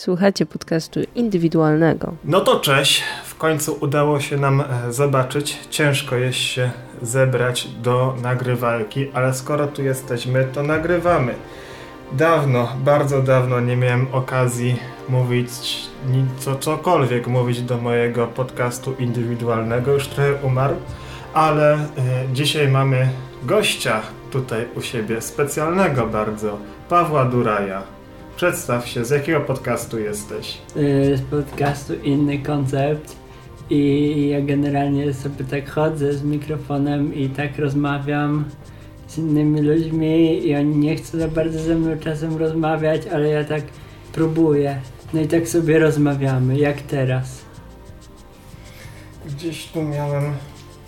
Słuchacie podcastu indywidualnego. No to cześć. W końcu udało się nam e, zobaczyć. Ciężko jest się zebrać do nagrywalki, ale skoro tu jesteśmy, to nagrywamy. Dawno, bardzo dawno nie miałem okazji mówić co, cokolwiek mówić do mojego podcastu indywidualnego. Już trochę umarł, ale y, dzisiaj mamy gościa tutaj u siebie, specjalnego bardzo, Pawła Duraja. Przedstaw się, z jakiego podcastu jesteś? Y, z podcastu Inny Koncept i ja generalnie sobie tak chodzę z mikrofonem i tak rozmawiam z innymi ludźmi i oni nie chcą za bardzo ze mną czasem rozmawiać, ale ja tak próbuję. No i tak sobie rozmawiamy, jak teraz. Gdzieś tu miałem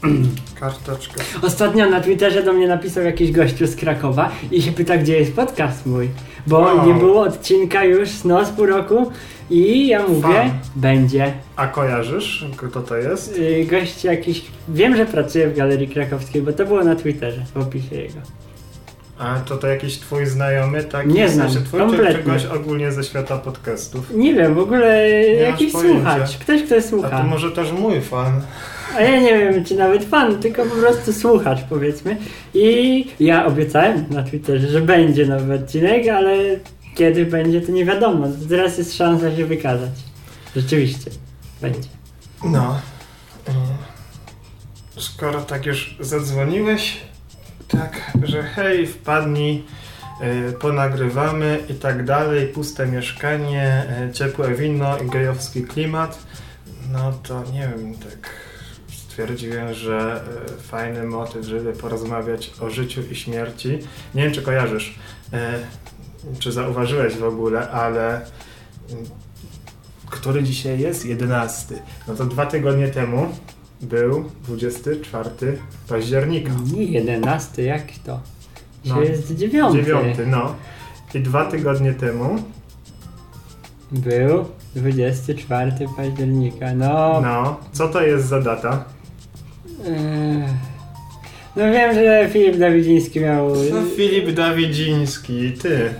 karteczkę. Ostatnio na Twitterze do mnie napisał jakiś gościu z Krakowa i się pyta, gdzie jest podcast mój. Bo wow. nie było odcinka już no, z pół roku i ja mówię, Fan. będzie. A kojarzysz, kto to jest? Yy, gość jakiś, wiem, że pracuje w Galerii Krakowskiej, bo to było na Twitterze, w opisie jego. A to to jakiś twój znajomy, tak? Nie znam, znaczy, twój, kompletnie. Czy czegoś ogólnie ze świata podcastów? Nie wiem, w ogóle nie jakiś słuchacz, ktoś, kto słucha. A to może też mój fan. A ja nie wiem, czy nawet fan, tylko po prostu słuchacz, powiedzmy. I ja obiecałem na Twitterze, że będzie nowy odcinek, ale kiedy będzie, to nie wiadomo. Teraz jest szansa się wykazać. Rzeczywiście, będzie. No. Skoro tak już zadzwoniłeś, tak, że hej, wpadnij, yy, ponagrywamy i tak dalej, puste mieszkanie, yy, ciepłe wino i gejowski klimat, no to nie wiem, tak stwierdziłem, że y, fajny motyw, żeby porozmawiać o życiu i śmierci. Nie wiem, czy kojarzysz, czy zauważyłeś w ogóle, ale y, który dzisiaj jest? 11. No to dwa tygodnie temu był 24 października. Nie, 11, jak to? No, jest 9. 9, no. I dwa tygodnie temu był 24 października. No. No, co to jest za data? No wiem, że Filip Dawidziński miał... No Filip Dawidziński, ty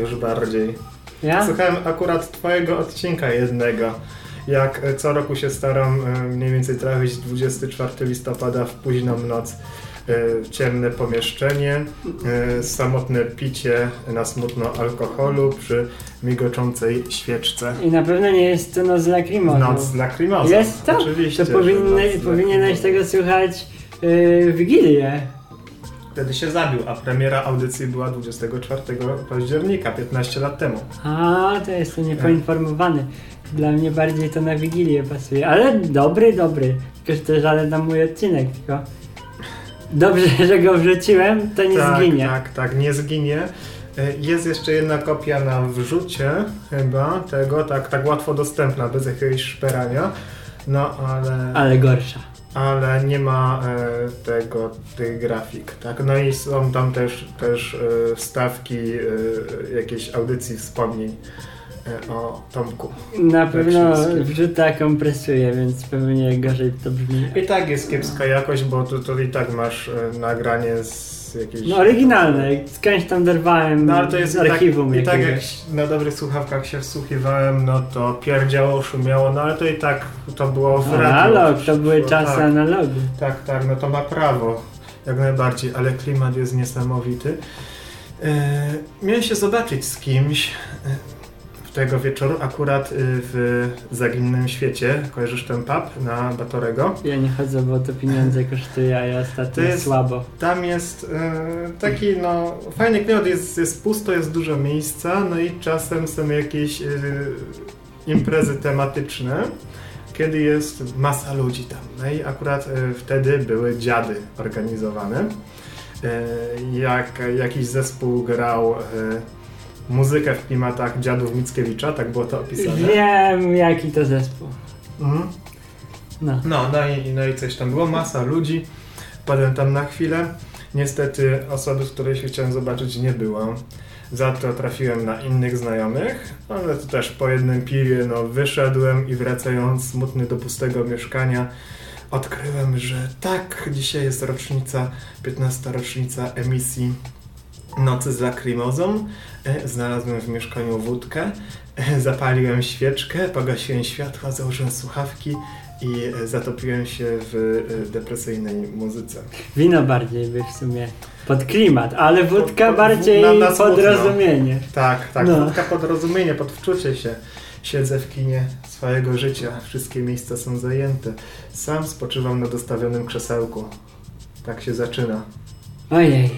już bardziej. Ja? Słuchałem akurat twojego odcinka jednego. Jak co roku się staram e, mniej więcej trafić 24 listopada w późną noc e, ciemne pomieszczenie, e, samotne picie na smutno alkoholu przy migoczącej świeczce. I na pewno nie jest to noc lakrymozą. Noc lakrymozą. Jest to? Oczywiście. To powinny, powinieneś tego słuchać yy, Wigilię. Wtedy się zabił, a premiera audycji była 24 października, 15 lat temu. A, to jestem niepoinformowany. Dla mnie bardziej to na Wigilię pasuje. Ale dobry, dobry. Tylko, że to żaden na mój odcinek, tylko... Dobrze, że go wrzuciłem, to nie tak, zginie. Tak, tak, nie zginie. E, jest jeszcze jedna kopia na wrzucie chyba tego, tak, tak łatwo dostępna, bez jakiegoś szperania. No ale... Ale gorsza. Ale nie ma e, tego, tych grafik, tak? No i są tam też, też e, wstawki e, jakiejś audycji wspomnień o Tomku. Na pewno wrzuta kompresuje, więc pewnie gorzej to brzmi. I tak jest kiepska jakość, bo tu, tu i tak masz e, nagranie z jakiejś... No oryginalne, skądś tam derwałem no, ale to jest z archiwum i tak, i tak jak na dobrych słuchawkach się wsłuchiwałem, no to pierdziało, szumiało, no ale to i tak to było w radiu. Analog, to były czasy tak, analogu. Tak, tak, no to ma prawo, jak najbardziej, ale klimat jest niesamowity. Yy, miałem się zobaczyć z kimś, tego wieczoru akurat y, w Zaginnym Świecie. Kojarzysz ten pub na Batorego? Ja nie chodzę, bo to pieniądze kosztuje, a ja ostatnio jest, słabo. Tam jest y, taki, no, fajny klimat, jest, jest pusto, jest dużo miejsca, no i czasem są jakieś y, imprezy tematyczne, kiedy jest masa ludzi tam. No i akurat y, wtedy były dziady organizowane. Y, jak jakiś zespół grał y, muzykę w klimatach dziadów Mickiewicza, tak było to opisane. Wiem, jaki to zespół. Mhm. No. No, no i, no i coś tam było, masa ludzi. Padłem tam na chwilę. Niestety osoby, z której się chciałem zobaczyć, nie było. Za to trafiłem na innych znajomych, ale to też po jednym piwie no, wyszedłem i wracając smutny do pustego mieszkania odkryłem, że tak, dzisiaj jest rocznica, 15 rocznica emisji nocy z lakrymozą, e, znalazłem w mieszkaniu wódkę, e, zapaliłem świeczkę, pogasiłem światła, założyłem słuchawki i e, zatopiłem się w depresyjnej muzyce. Wino bardziej by w sumie pod klimat, ale wódka pod- bardziej na- na pod rozumienie. Tak, tak, No. wódka pod rozumienie, pod wczucie się. Siedzę w kinie swojego życia, wszystkie miejsca są zajęte. Sam spoczywam na dostawionym krzesełku. Tak się zaczyna. Ojej.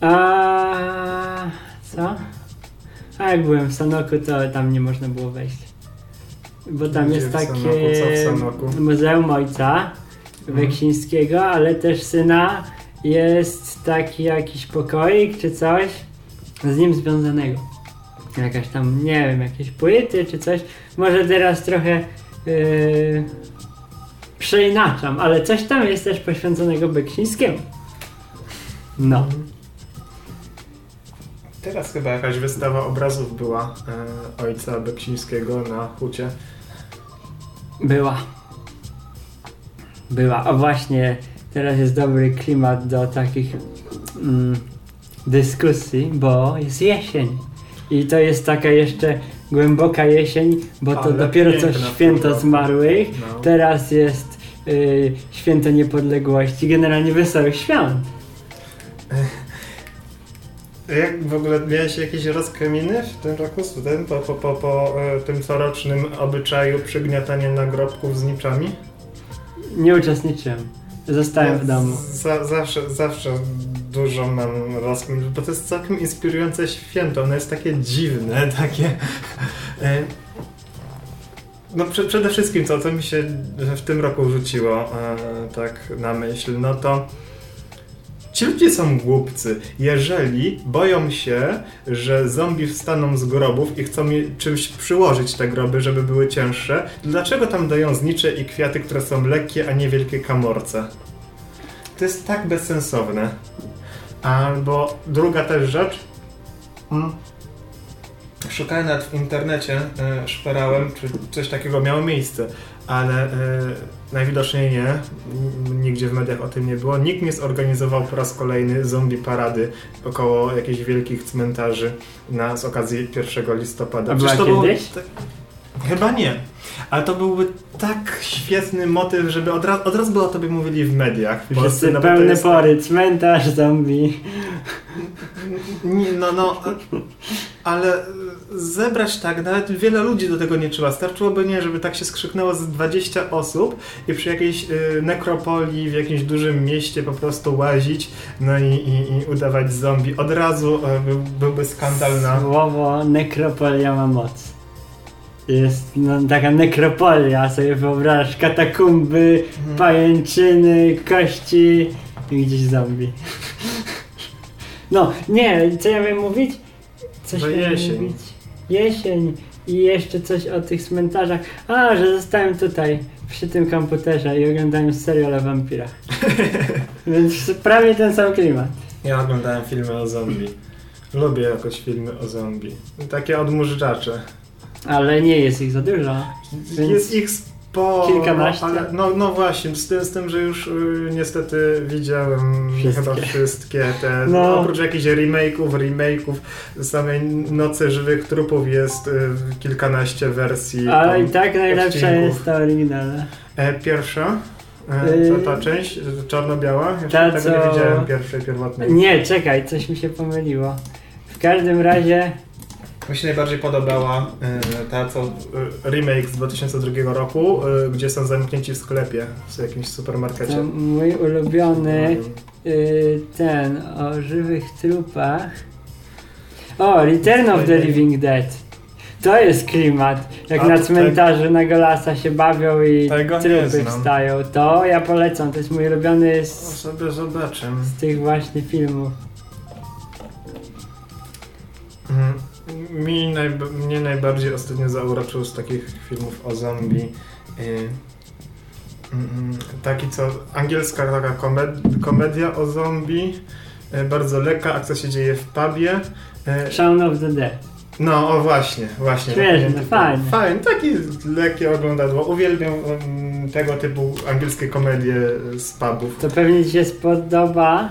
A co? A jak byłem w Sanoku, to tam nie można było wejść. Bo tam Gdzie jest w takie Sanoku? Co w Sanoku? Muzeum Ojca Mhm. Weksińskiego, ale też syna jest taki jakiś pokoik czy coś z nim związanego. Jakaś tam, nie wiem, jakieś płyty czy coś. Może teraz trochę yy, przeinaczam, ale coś tam jest też poświęconego Beksińskiemu. No. Teraz chyba jakaś wystawa obrazów była e, ojca Beksińskiego na hucie. Była. Była. A właśnie teraz jest dobry klimat do takich mm, dyskusji, bo jest jesień. I to jest taka jeszcze głęboka jesień, bo to Ale dopiero co święto zmarłych. No. Teraz jest y, święto niepodległości, generalnie wesołych świąt. Jak w ogóle miałeś jakieś rozkminy w tym roku tym, po, po, po, po e, tym corocznym obyczaju przygniatania nagrobków z niczami? Nie uczestniczyłem. Zostałem Ja w domu. Za, zawsze, zawsze dużo mam rozkmin, bo to jest całkiem inspirujące święto. Ono jest takie dziwne, takie. e, No prze, przede wszystkim to, co mi się w tym roku rzuciło e, tak na myśl, no to ci ludzie są głupcy. Jeżeli boją się, że zombie wstaną z grobów i chcą czymś przyłożyć te groby, żeby były cięższe, dlaczego tam dają znicze i kwiaty, które są lekkie, a nie wielkie kamorce? To jest tak bezsensowne. Albo druga też rzecz. Mm. Szukałem nawet w internecie, e, szperałem, czy coś takiego miało miejsce, ale e, najwidoczniej nie. Nigdzie w mediach o tym nie było. Nikt nie zorganizował po raz kolejny zombie parady około jakichś wielkich cmentarzy na, z okazji 1 listopada. A była to było tak- Chyba nie. Ale to byłby tak świetny motyw, żeby od, ra- od razu by o tobie mówili w mediach. w Polsce, Wszyscy no jest- pory, cmentarz, zombie. No, no, ale zebrać tak, nawet wiele ludzi do tego nie trzeba. Starczyłoby nie, żeby tak się skrzyknęło z 20 osób i przy jakiejś y, nekropolii w jakimś dużym mieście po prostu łazić, no i, i, i udawać zombie. Od razu y, był, byłby skandal na... Słowo nekropolia ma moc. Jest no, taka nekropolia, sobie wyobrażasz, katakumby, Mhm. pajęczyny, kości i gdzieś zombie. No, nie, co ja miałem mówić? Coś miałem jesień. mówić. Jesień i jeszcze coś o tych cmentarzach. A, że zostałem tutaj przy tym komputerze i oglądałem serial o wampirach. Więc prawie ten sam klimat. Ja oglądałem filmy o zombie. Lubię jakoś filmy o zombie. Takie odmurzacze. Ale nie jest ich za dużo. Więc Jest ich sporo, kilkanaście? ale no, no właśnie, z tym, z tym że już y, niestety widziałem Wszystkie. chyba wszystkie te, No. oprócz jakichś remake'ów, remake'ów samej Nocy Żywych Trupów jest y, kilkanaście wersji. Ale tam i tak najlepsza odcinków. jest ta oryginalna. E, pierwsza, e, Yy. ta, część, y, czarno-biała, jeszcze Ta, tego co- nie widziałem pierwszej, pierwotnej. Nie, czekaj, coś mi się pomyliło. W każdym razie Mi się najbardziej podobała y, ta, co y, remake z 2002 roku, y, gdzie są zamknięci w sklepie, w jakimś supermarkecie. to mój ulubiony y, ten o żywych trupach. O, Return of the Living Dead. To jest klimat. Jak A, na to cmentarzu na Golasa się bawią i trupy wstają. To ja polecam, to jest mój ulubiony z, sobie zobaczę. z tych właśnie filmów. Mhm. Mi najb- mnie najbardziej ostatnio zauroczył z takich filmów o zombie. y, mm, taki co, angielska taka komed- komedia o zombie, y, bardzo lekka, akcja się dzieje w pubie. y, Shaun of the Dead. No, o właśnie, właśnie. Śmieszne, Taki- fajne. Fajne, takie lekkie oglądadło. Uwielbiam mm, tego typu angielskie komedie z pubów. To pewnie ci się spodoba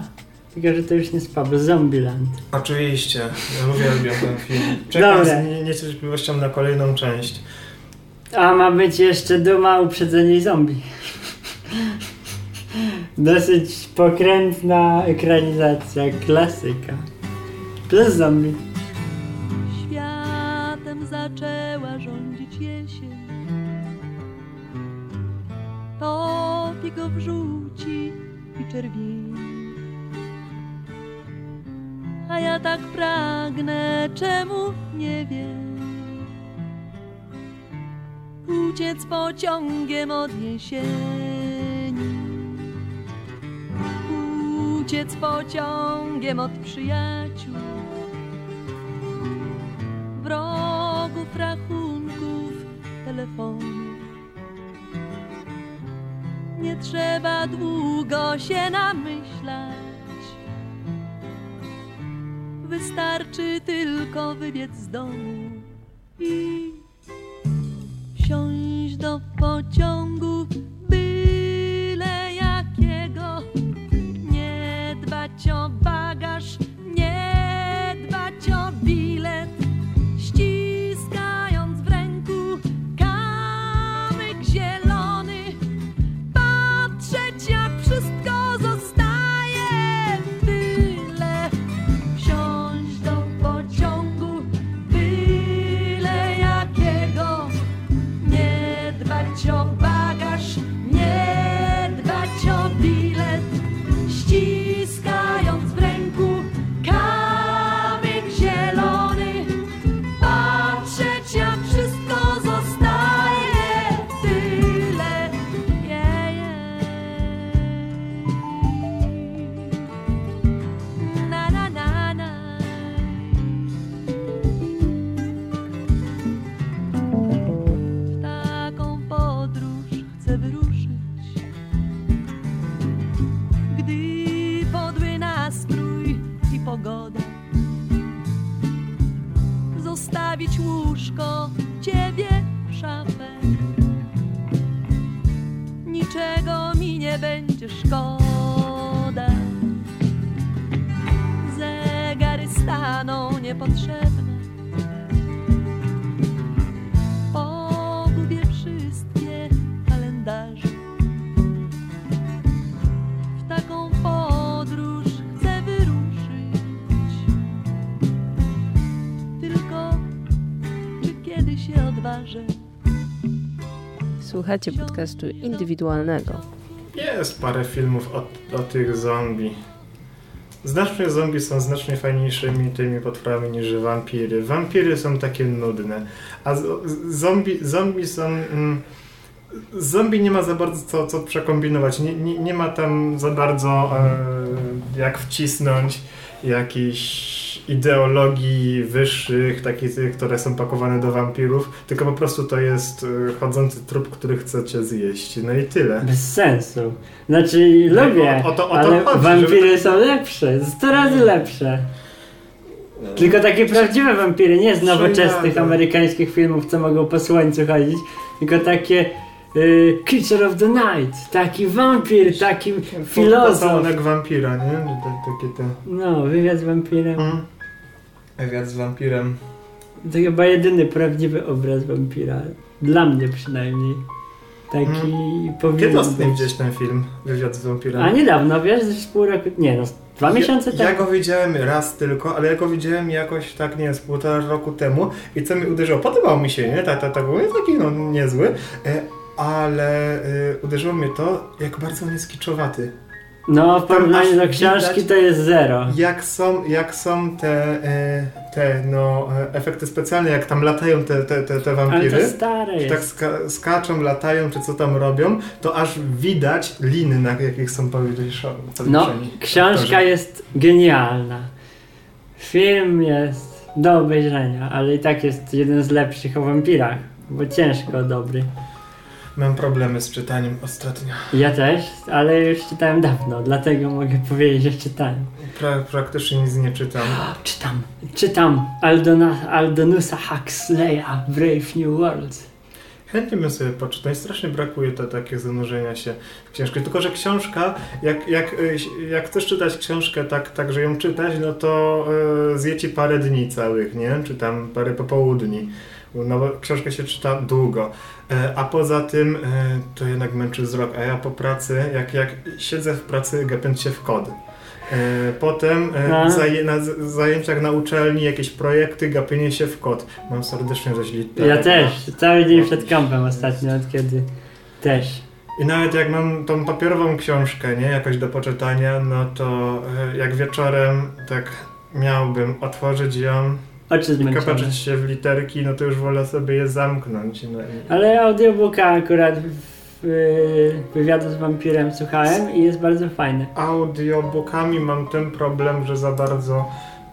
Tylko, że to już nie z Pablo, Zombieland. Oczywiście, ja uwielbiam ten film. Czekam Dobra. z nie- niecierpliwością na kolejną część. A ma być jeszcze Duma Uprzedzenie Zombie. Dosyć pokrętna ekranizacja, klasyka. Plus zombie. Światem zaczęła rządzić jesień. Topi go w żółci i czerwieni. Ja tak pragnę, czemu nie wiem. Uciec pociągiem od jesieni. Uciec pociągiem od przyjaciół wrogów, rachunków, telefonów. Nie trzeba długo się namyślać. Wystarczy tylko wybiec z domu i wsiąść do pociągu byle jakiego. Nie dbać o bagaż, Słuchacie podcastu indywidualnego. Jest parę filmów o, o tych zombie. Znacznie zombie są znacznie fajniejszymi tymi potworami niż wampiry. Wampiry są takie nudne, a zombie, zombie są... Mm, zombie nie ma za bardzo co, co przekombinować. Nie, nie, nie ma tam za bardzo e, jak wcisnąć jakichś ideologii wyższych, takich, które są pakowane do wampirów, tylko po prostu to jest e, chodzący trup, który chcecie zjeść. No i tyle. Bez sensu. Znaczy, No, lubię, o- o to- o to ale chodzi, wampiry żeby- są lepsze, 100 razy lepsze. Tylko takie prawdziwe wampiry, nie z nowoczesnych amerykańskich filmów, co mogą po słońcu chodzić, tylko takie y, Creature of the Night, taki wampir, taki filozof. Pocałunek wampira, nie? Te- Takie te... No, wywiad z wampirem. Mm. Wywiad z wampirem. To chyba jedyny prawdziwy obraz wampira. Dla mnie przynajmniej. Taki Kiedy powinien ostatnio być. widziałeś ten film? Wywiad z wampirem? A niedawno, wiesz, z pół roku, nie no, dwa miesiące ja, ja temu. go widziałem raz tylko, ale ja go widziałem jakoś tak, nie wiem, z półtora roku temu i co mi uderzyło, podobał mi się, nie? Tak, tak, tak, był taki no niezły, e, ale e, uderzyło mnie to, jak bardzo on jest kiczowaty. No, w porównaniu do książki widać- to jest zero. Jak są, jak są te, e, te no, e, efekty specjalne, jak tam latają te, te, te, te Ale wampiry. to stare tak jest. ska skaczą, latają, czy co tam robią, to aż widać liny, na jakich są powieszeni. No, książka jest genialna. Film jest do obejrzenia, ale i tak jest jeden z lepszych o wampirach, bo ciężko dobry. Mam problemy z czytaniem ostatnio. Ja też, ale już czytałem dawno, dlatego mogę powiedzieć, że czytałem. Pra praktycznie nic nie czytam. Czytam, czytam Aldona, Aldonusa Huxleya Brave New World. Chętnie bym sobie poczytał. Strasznie brakuje to takiego zanurzenia się w książkę. Tylko, że książka, jak, jak, y, jak chcesz czytać książkę tak, tak że ją czytać, no to y, zje ci parę dni całych, nie? Czy tam parę popołudni. No bo książkę się czyta długo. E, A poza tym e, to jednak męczy wzrok. A ja po pracy, jak, jak siedzę w pracy, gapiąc się w kod. E, Potem No. zaje, na zajęciach na uczelni, jakieś projekty, gapienie się w kod. Mam serdecznie zaźli. Ja też. Cały dzień przed kampem ostatnio, od kiedy też. I nawet jak mam tą papierową książkę, nie, jakoś do poczytania, no to jak wieczorem tak miałbym otworzyć ją Oczy kapaczyć się w literki, no to już wolę sobie je zamknąć. No, i- Ale audiobooka akurat wywiadu z wampirem słuchałem i jest bardzo fajny. audiobookami mam ten problem, że za bardzo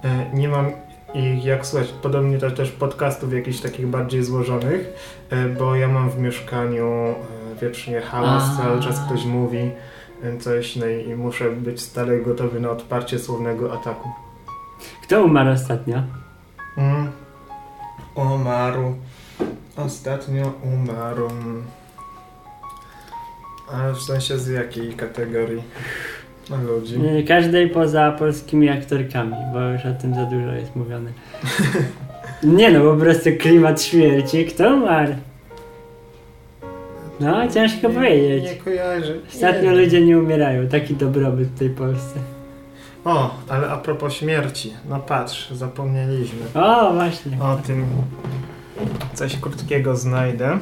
e, nie mam ich jak słuchać. Podobnie też, też podcastów jakichś takich bardziej złożonych, e, bo ja mam w mieszkaniu e, wiecznie hałas, A. cały czas ktoś mówi e, coś no i, i muszę być stale gotowy na odparcie słownego ataku. Kto umarł ostatnio? Mm. Umarł. Ostatnio umarł. Ale w sensie z jakiej kategorii ludzi? Y, Każdej poza polskimi aktorkami, bo już o tym za dużo jest mówione. Nie no, po prostu klimat śmierci. Kto umarł? No, ciężko Nie powiedzieć. kojarzę. Ostatnio Nie. ludzie nie umierają. Taki dobrobyt w tej Polsce. O, ale a propos śmierci. No patrz, zapomnieliśmy. O, właśnie. O tym coś krótkiego znajdę.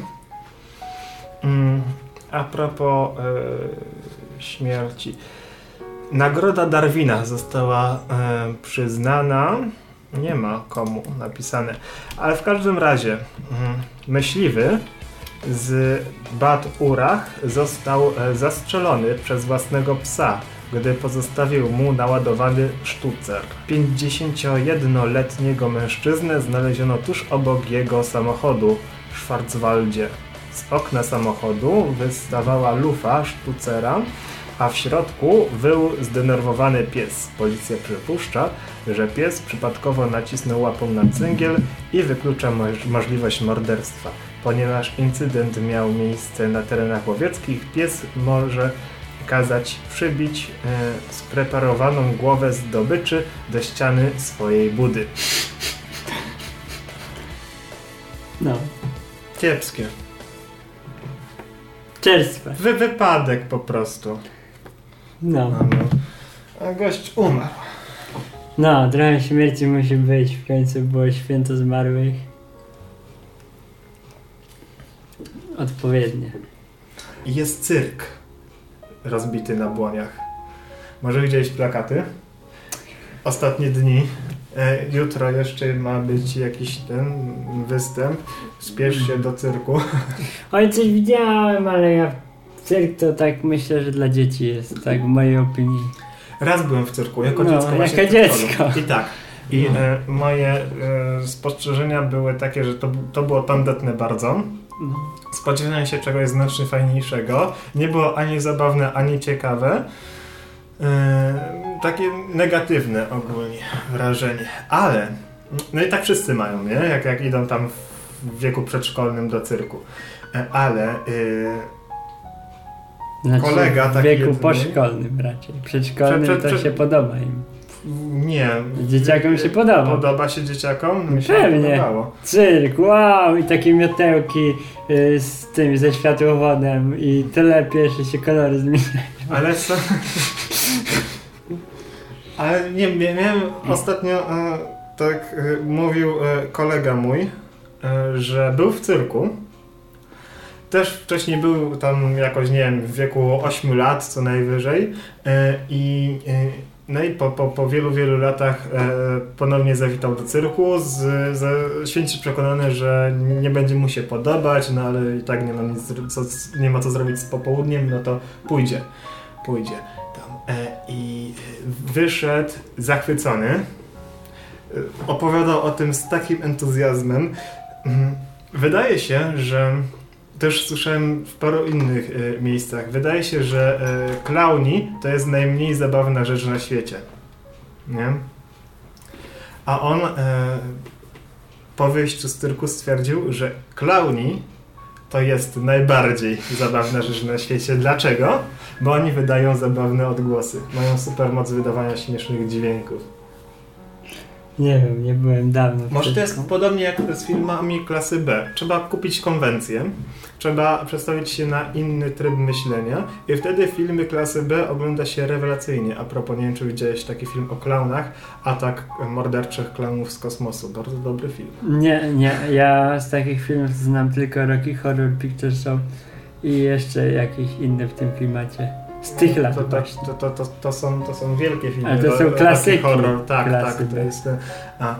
Mm, a propos e, śmierci. Nagroda Darwina została e, przyznana. Nie ma komu napisane. Ale w każdym razie mm, myśliwy z Bad Urach został e, zastrzelony przez własnego psa, gdy pozostawił mu naładowany sztucer. 51-letniego mężczyznę znaleziono tuż obok jego samochodu w Schwarzwaldzie. Z okna samochodu wystawała lufa sztucera, a w środku wył zdenerwowany pies. Policja przypuszcza, że pies przypadkowo nacisnął łapą na cyngiel i wyklucza moż- możliwość morderstwa. Ponieważ incydent miał miejsce na terenach łowieckich, pies może kazać przybić e, spreparowaną głowę zdobyczy do ściany swojej budy. No. Kiepskie. Czerstwe. Wy wypadek po prostu. No. No, no. A gość umarł. No, trochę śmierci musi być. W końcu było święto zmarłych. Odpowiednie. Jest cyrk rozbity na błoniach. Może widziałeś plakaty? Ostatnie dni. E, jutro jeszcze ma być jakiś ten występ. Spiesz się do cyrku. Oj, coś widziałem, ale ja cyrk to tak myślę, że dla dzieci jest, tak w mojej opinii. Raz byłem w cyrku, jako No, dziecko. jako dziecko. I tak. I e, moje e, spostrzeżenia były takie, że to, to było tandetne bardzo. No. Spodziewałem się czegoś znacznie fajniejszego. Nie było ani zabawne, ani ciekawe. E, takie negatywne ogólnie wrażenie. Ale, no i tak wszyscy mają, nie? Jak, jak idą tam w wieku przedszkolnym do cyrku. E, ale e, Znaczy, Kolega w taki wieku jedyny. poszkolnym raczej. Przedszkolnym Prze- prze- to prze- się podoba im. Nie. Dzieciakom się podoba. Podoba się dzieciakom? Mi się Pewnie. podobało. Cyrk, wow! I takie miotełki y, z tym, ze światłowodem i tyle pieszy się kolory zmieniają. Ale co? Ale nie, miałem ostatnio, e, tak e, mówił e, kolega mój, że był w cyrku. Też wcześniej był tam jakoś, nie wiem, w wieku 8 lat co najwyżej. I, no i po, po, po wielu, wielu latach e, ponownie zawitał do cyrku, z, z, święci przekonany, że nie będzie mu się podobać, no ale i tak nie ma, nic, co, nie ma co zrobić z popołudniem, no to pójdzie. Pójdzie tam. E, I wyszedł zachwycony. E, Opowiadał o tym z takim entuzjazmem. Mm, Wydaje się, że też słyszałem w paru innych e, miejscach. Wydaje się, że e, klauni to jest najmniej zabawna rzecz na świecie. Nie? A on e, po wyjściu z cyrku stwierdził, że klauni to jest najbardziej zabawna rzecz na świecie. Dlaczego? Bo oni wydają zabawne odgłosy. Mają super moc wydawania śmiesznych dźwięków. Nie wiem, nie byłem dawno. Może to jest podobnie jak z filmami klasy B. Trzeba kupić konwencję, trzeba przestawić się na inny tryb myślenia i wtedy filmy klasy B ogląda się rewelacyjnie. A propos, nie wiem czy widziałeś taki film o klaunach, Atak morderczych klaunów z kosmosu. Bardzo dobry film. Nie, nie, ja z takich filmów znam tylko Rocky Horror Picture Show i jeszcze jakieś inne w tym klimacie. Z tych lat To, to, właśnie. to, to, to, to, są, to są wielkie filmy. Ale to są klasyki. Horror, tak, tak. To tak. jest... A,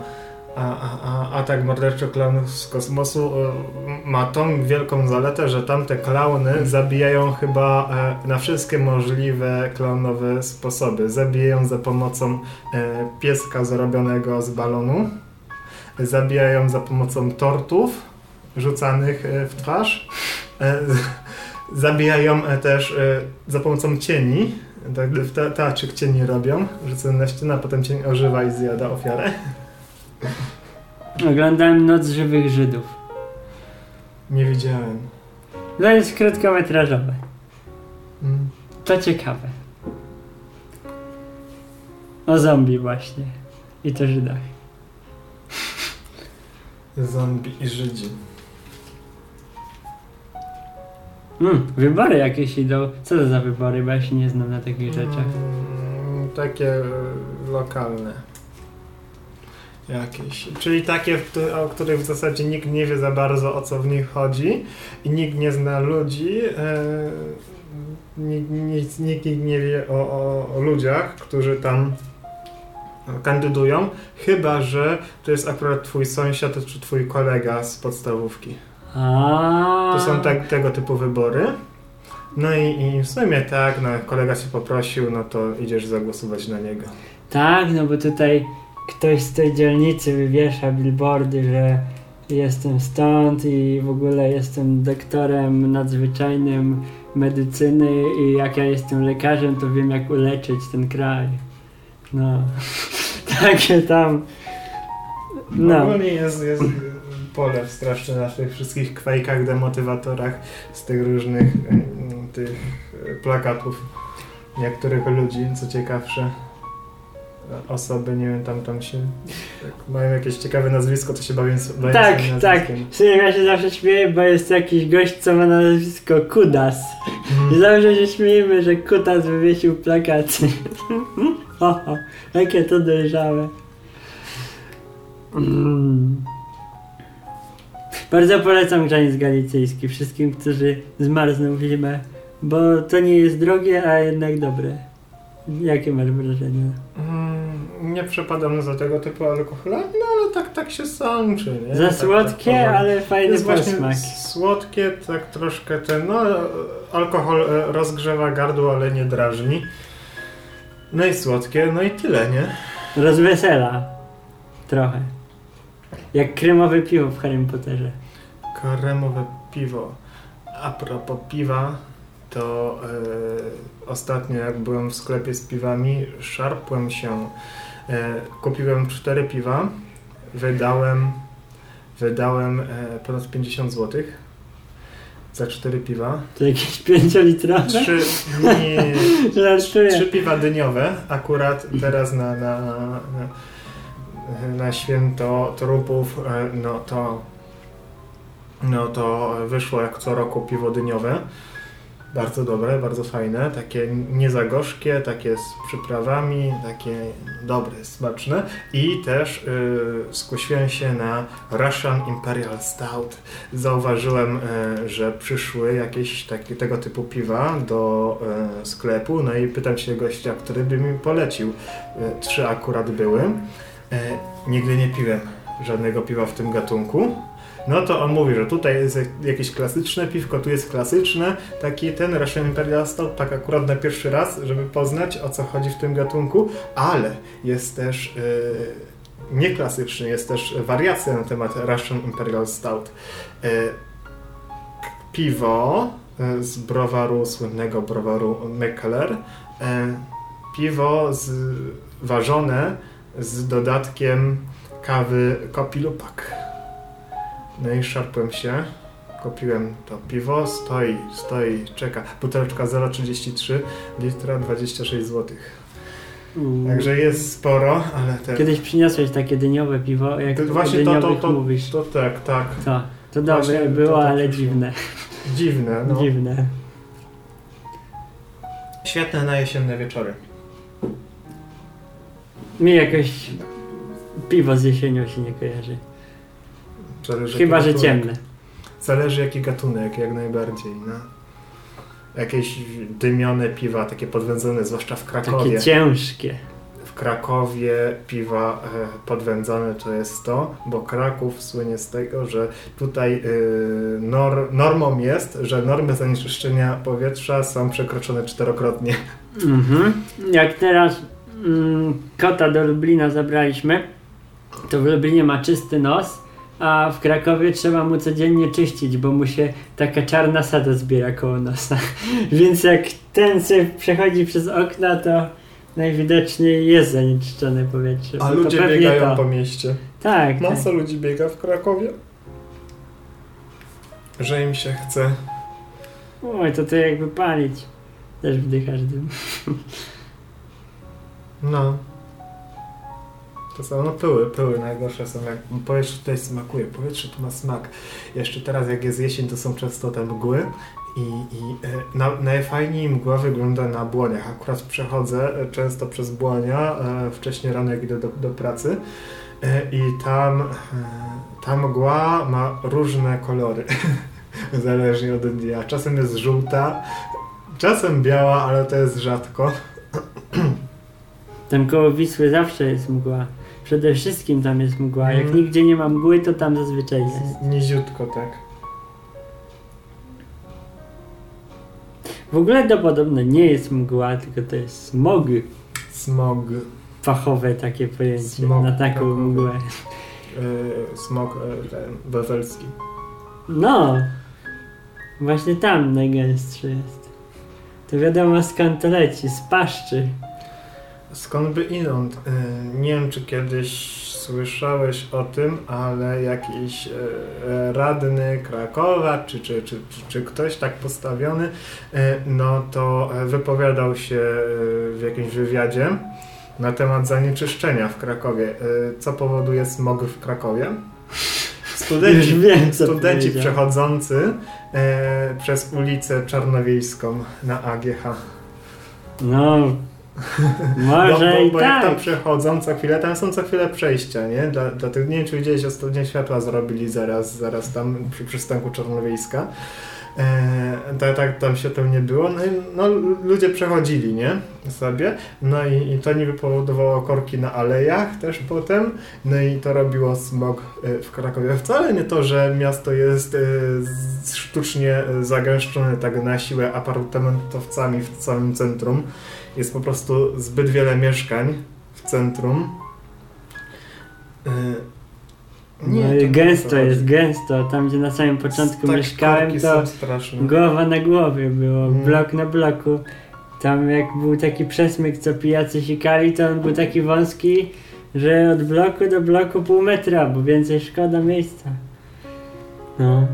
a, a, a atak morderczych klaunów z kosmosu e, ma tą wielką zaletę, że tamte klauny zabijają chyba e, na wszystkie możliwe klaunowe sposoby. Zabijają za pomocą e, pieska zrobionego z balonu, zabijają za pomocą tortów rzucanych w twarz, zabijają e, też e, za pomocą cieni. Tak, te- teatrzyk cieni robią, rzucą na ścianę, a potem cień ożywa i zjada ofiarę. Oglądałem Noc Żywych Żydów. Nie widziałem. To jest krótkometrażowe. Mm. To ciekawe. O zombie właśnie. I to Żydach. Zombie i Żydzi. Mm, wybory jakieś idą. Co to za wybory? Bo ja się nie znam na takich rzeczach. Mm, takie e, lokalne. Jakieś. Czyli takie, o których w zasadzie nikt nie wie za bardzo o co w nich chodzi i nikt nie zna ludzi. E, nikt, nikt, nikt nie wie o, o, o ludziach, którzy tam kandydują, chyba że to jest akurat twój sąsiad czy twój kolega z podstawówki. To są tak, tego typu wybory. No i, i w sumie tak, no, kolega cię poprosił, no to idziesz zagłosować na niego. Tak, no bo tutaj ktoś z tej dzielnicy wywiesza billboardy, że jestem stąd i w ogóle jestem doktorem nadzwyczajnym medycyny i jak ja jestem lekarzem, to wiem jak uleczyć ten kraj. No. Takie tam. No. No. Ogólnie jest, jest pole straszne na tych wszystkich kwajkach, demotywatorach z tych różnych mm, tych e, plakatów niektórych ludzi, co ciekawsze osoby, nie wiem, tam tam się jak mają jakieś ciekawe nazwisko, to się bawią, bawią Tak, tak. nazwiskiem. W sumie ja się zawsze śmieję, bo jest jakiś gość, co ma na nazwisko Kudas. I Mhm. zawsze się śmiejemy, że Kutas wywiesił plakaty. ho, ho, jakie to dojrzałe. Mm. Bardzo polecam Grzaniec Galicyjski wszystkim, którzy zmarzną w zimę, bo to nie jest drogie, a jednak dobre. Jakie masz wrażenie? Mm, Nie przepadam za tego typu alkohole, no ale tak, tak się sączy, nie? Za tak, słodkie, tak, ale fajny jest posmak. słodkie, tak troszkę ten, no alkohol e, rozgrzewa gardło, ale nie drażni. No i słodkie, no i tyle, nie? Rozwesela. Trochę. Jak kremowe piwo w Harry Potterze. Kremowe piwo. A propos piwa, to e, ostatnio jak byłem w sklepie z piwami, szarpłem się. E, kupiłem cztery piwa, wydałem, wydałem e, ponad 50 zł za cztery piwa. To jakieś pięciolitrowe? Trzy, nie, trzy piwa dyniowe, akurat teraz na, na, na, na święto trupów, no to, no to wyszło jak co roku piwo dyniowe. Bardzo dobre, bardzo fajne, takie nie za gorzkie, takie z przyprawami, takie dobre, smaczne. I też y, skusiłem się na Russian Imperial Stout. Zauważyłem, y, że przyszły jakieś takie, tego typu piwa do y, sklepu, no i pytam się gościa, który by mi polecił. Y, trzy akurat były. Y, nigdy nie piłem żadnego piwa w tym gatunku. No to on mówi, że tutaj jest jakieś klasyczne piwko, tu jest klasyczne, taki ten Russian Imperial Stout, tak akurat na pierwszy raz, żeby poznać o co chodzi w tym gatunku, ale jest też yy, nieklasyczny, jest też wariacja na temat Russian Imperial Stout. Yy, piwo yy, z browaru, słynnego browaru yy, piwo z, ważone z dodatkiem kawy Kopi Lupak. No i szarpłem się, kupiłem to piwo, stoi, stoi, czeka. Buteleczka 0,33 litra 26 zł. Mm. Także jest sporo, ale te... Kiedyś przyniosłeś takie dyniowe piwo, jak to właśnie to, to, to, mówisz. to tak, tak. To, to Właśnie dobre to było, tak ale przyszło. dziwne. Dziwne, no. Dziwne. Świetne na jesienne wieczory. Mi jakoś piwo z jesienią się nie kojarzy. Zależy, Chyba, że ciemne. Zależy jaki gatunek, jak najbardziej, no. Jakieś dymione piwa, takie podwędzone, zwłaszcza w Krakowie. Takie ciężkie. W Krakowie piwa e, podwędzone to jest to, bo Kraków słynie z tego, że tutaj y, nor, normą jest, że normy zanieczyszczenia powietrza są przekroczone czterokrotnie. Mhm. Jak teraz mm, kota do Lublina zabraliśmy, to w Lublinie ma czysty nos, a w Krakowie trzeba mu codziennie czyścić, bo mu się taka czarna sada zbiera koło nosa. Więc jak ten sobie przechodzi przez okna, to najwidoczniej jest zanieczyszczone powietrze. A ludzie biegają to. po mieście. Tak, tak. Masa ludzi biega w Krakowie. Że im się chce. Oj, to to jakby palić. Też wdychasz dym. No. To są no pyły, pyły najgorsze są. Jak powietrze tutaj smakuje, powietrze tu ma smak. Jeszcze teraz jak jest jesień, to są często te mgły i, i e, na, najfajniej mgła wygląda na błoniach. Akurat przechodzę e, często przez błonia, e, wcześniej rano jak idę do, do pracy i tam ta mgła ma różne kolory. Zależnie od dnia. Czasem jest żółta, czasem biała, ale to jest rzadko. Tam koło Wisły zawsze jest mgła. Przede wszystkim tam jest mgła. Jak Mhm. nigdzie nie ma mgły, to tam zazwyczaj jest. Niziutko, tak. W ogóle to podobno nie jest mgła, tylko to jest smog. Smog. Fachowe takie pojęcie Smog na taką fachowy. mgłę. e, smog e, ten, wawelski. No! Właśnie tam najgęstszy jest. To wiadomo skąd to leci, z paszczy. Skąd by inąd? E, nie wiem, czy kiedyś słyszałeś o tym, ale jakiś e, radny Krakowa, czy, czy, czy, czy, ktoś tak postawiony, e, no to wypowiadał się w jakimś wywiadzie na temat zanieczyszczenia w Krakowie. Co powoduje smog w Krakowie? Studenci, wiem, studenci przechodzący przez ulicę Czarnowiejską na AGH. No, może bo, i bo jak tam tak. przechodzą co chwilę, tam są co chwilę przejścia, nie? Dla, dla tych, nie wiem czy ostatnie światła zrobili zaraz, zaraz tam przy przystanku Czarnowiejska. E, tak, tak, tam się tam nie było. No, i, no ludzie przechodzili, nie? Sobie. No i, i to niby powodowało korki na alejach też potem. No i to robiło smog e, w Krakowie. Wcale nie to, że miasto jest e, sztucznie e, zagęszczone tak na siłę apartamentowcami w całym centrum. Jest po prostu zbyt wiele mieszkań w centrum. E, nie gęsto to jest, gęsto. Tam gdzie na samym początku Tak, mieszkałem, to głowa na głowie było, Mm. blok na bloku. Tam jak był taki przesmyk, co pijacy sikali, to on był taki wąski, że od bloku do bloku pół metra, bo więcej szkoda miejsca. No.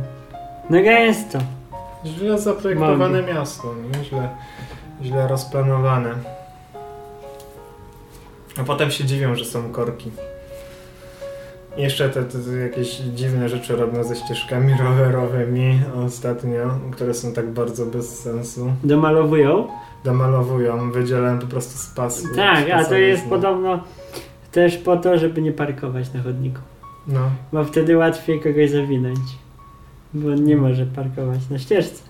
No gęsto. Źle zaprojektowane miasto, nie? Źle, źle rozplanowane. A potem się dziwią, że są korki. Jeszcze te, te, jakieś dziwne rzeczy robią ze ścieżkami rowerowymi ostatnio, które są tak bardzo bez sensu. Domalowują? Domalowują, wydzielają po prostu z pasu. Tak, a to jest podobno też po to, żeby nie parkować na chodniku. No, Bo wtedy łatwiej kogoś zawinąć. Bo on nie może parkować na ścieżce.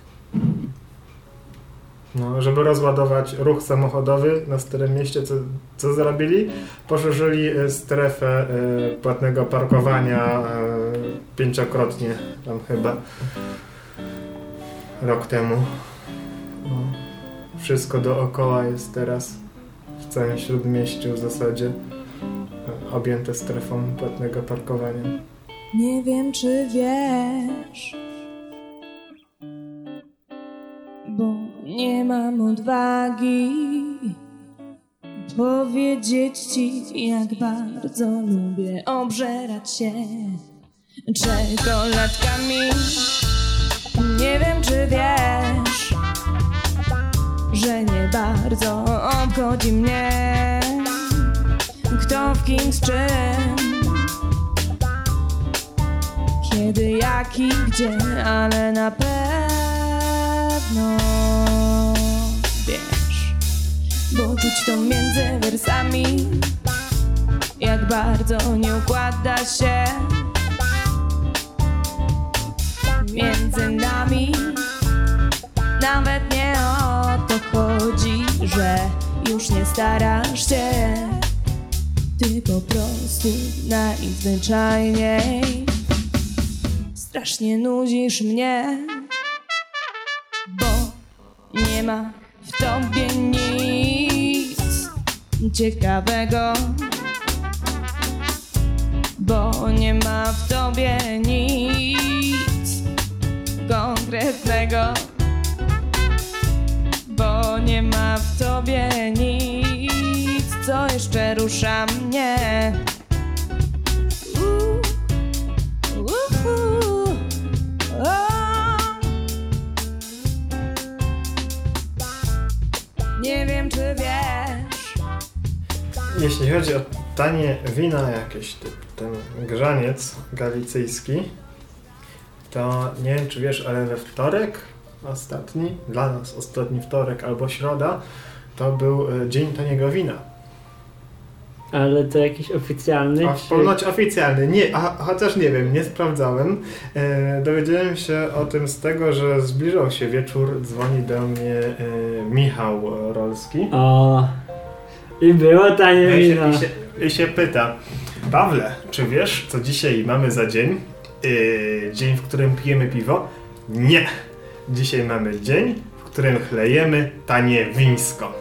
No, żeby rozładować ruch samochodowy na Starym Mieście, co, co zrobili? Poszerzyli e, strefę e, płatnego parkowania e, pięciokrotnie, tam chyba rok temu. No. Wszystko dookoła jest teraz w całym Śródmieściu w zasadzie objęte strefą płatnego parkowania. Nie wiem, czy wiesz, bo nie mam odwagi powiedzieć ci, jak bardzo lubię obżerać się czekoladkami. Nie wiem, czy wiesz, że nie bardzo obchodzi mnie, kto w kim z czym, kiedy, jak i gdzie, ale na pewno bo czuć to między wersami, jak bardzo nie układa się między nami. Nawet nie o to chodzi, że już nie starasz się. Ty po prostu najzwyczajniej strasznie nudzisz mnie, bo nie ma w tobie ciekawego. Bo nie ma w tobie nic konkretnego, bo nie ma w tobie nic, co jeszcze rusza mnie. Nie wiem, czy wiesz. Jeśli chodzi o tanie wina, jakieś typ ten grzaniec galicyjski, to nie wiem czy wiesz, ale we wtorek ostatni, dla nas ostatni wtorek albo środa, to był e, dzień taniego wina. Ale to jakiś oficjalny? A czy- ponoć oficjalny, nie, a, chociaż nie wiem, nie sprawdzałem. E, dowiedziałem się o tym z tego, że zbliżał się wieczór, dzwoni do mnie e, Michał Rolski. O. I było tanie No I wino. się, i, się, I się pyta, Pawle, czy wiesz, co dzisiaj mamy za dzień? Yy, dzień, w którym pijemy piwo? Nie! Dzisiaj mamy dzień, w którym chlejemy tanie wińsko.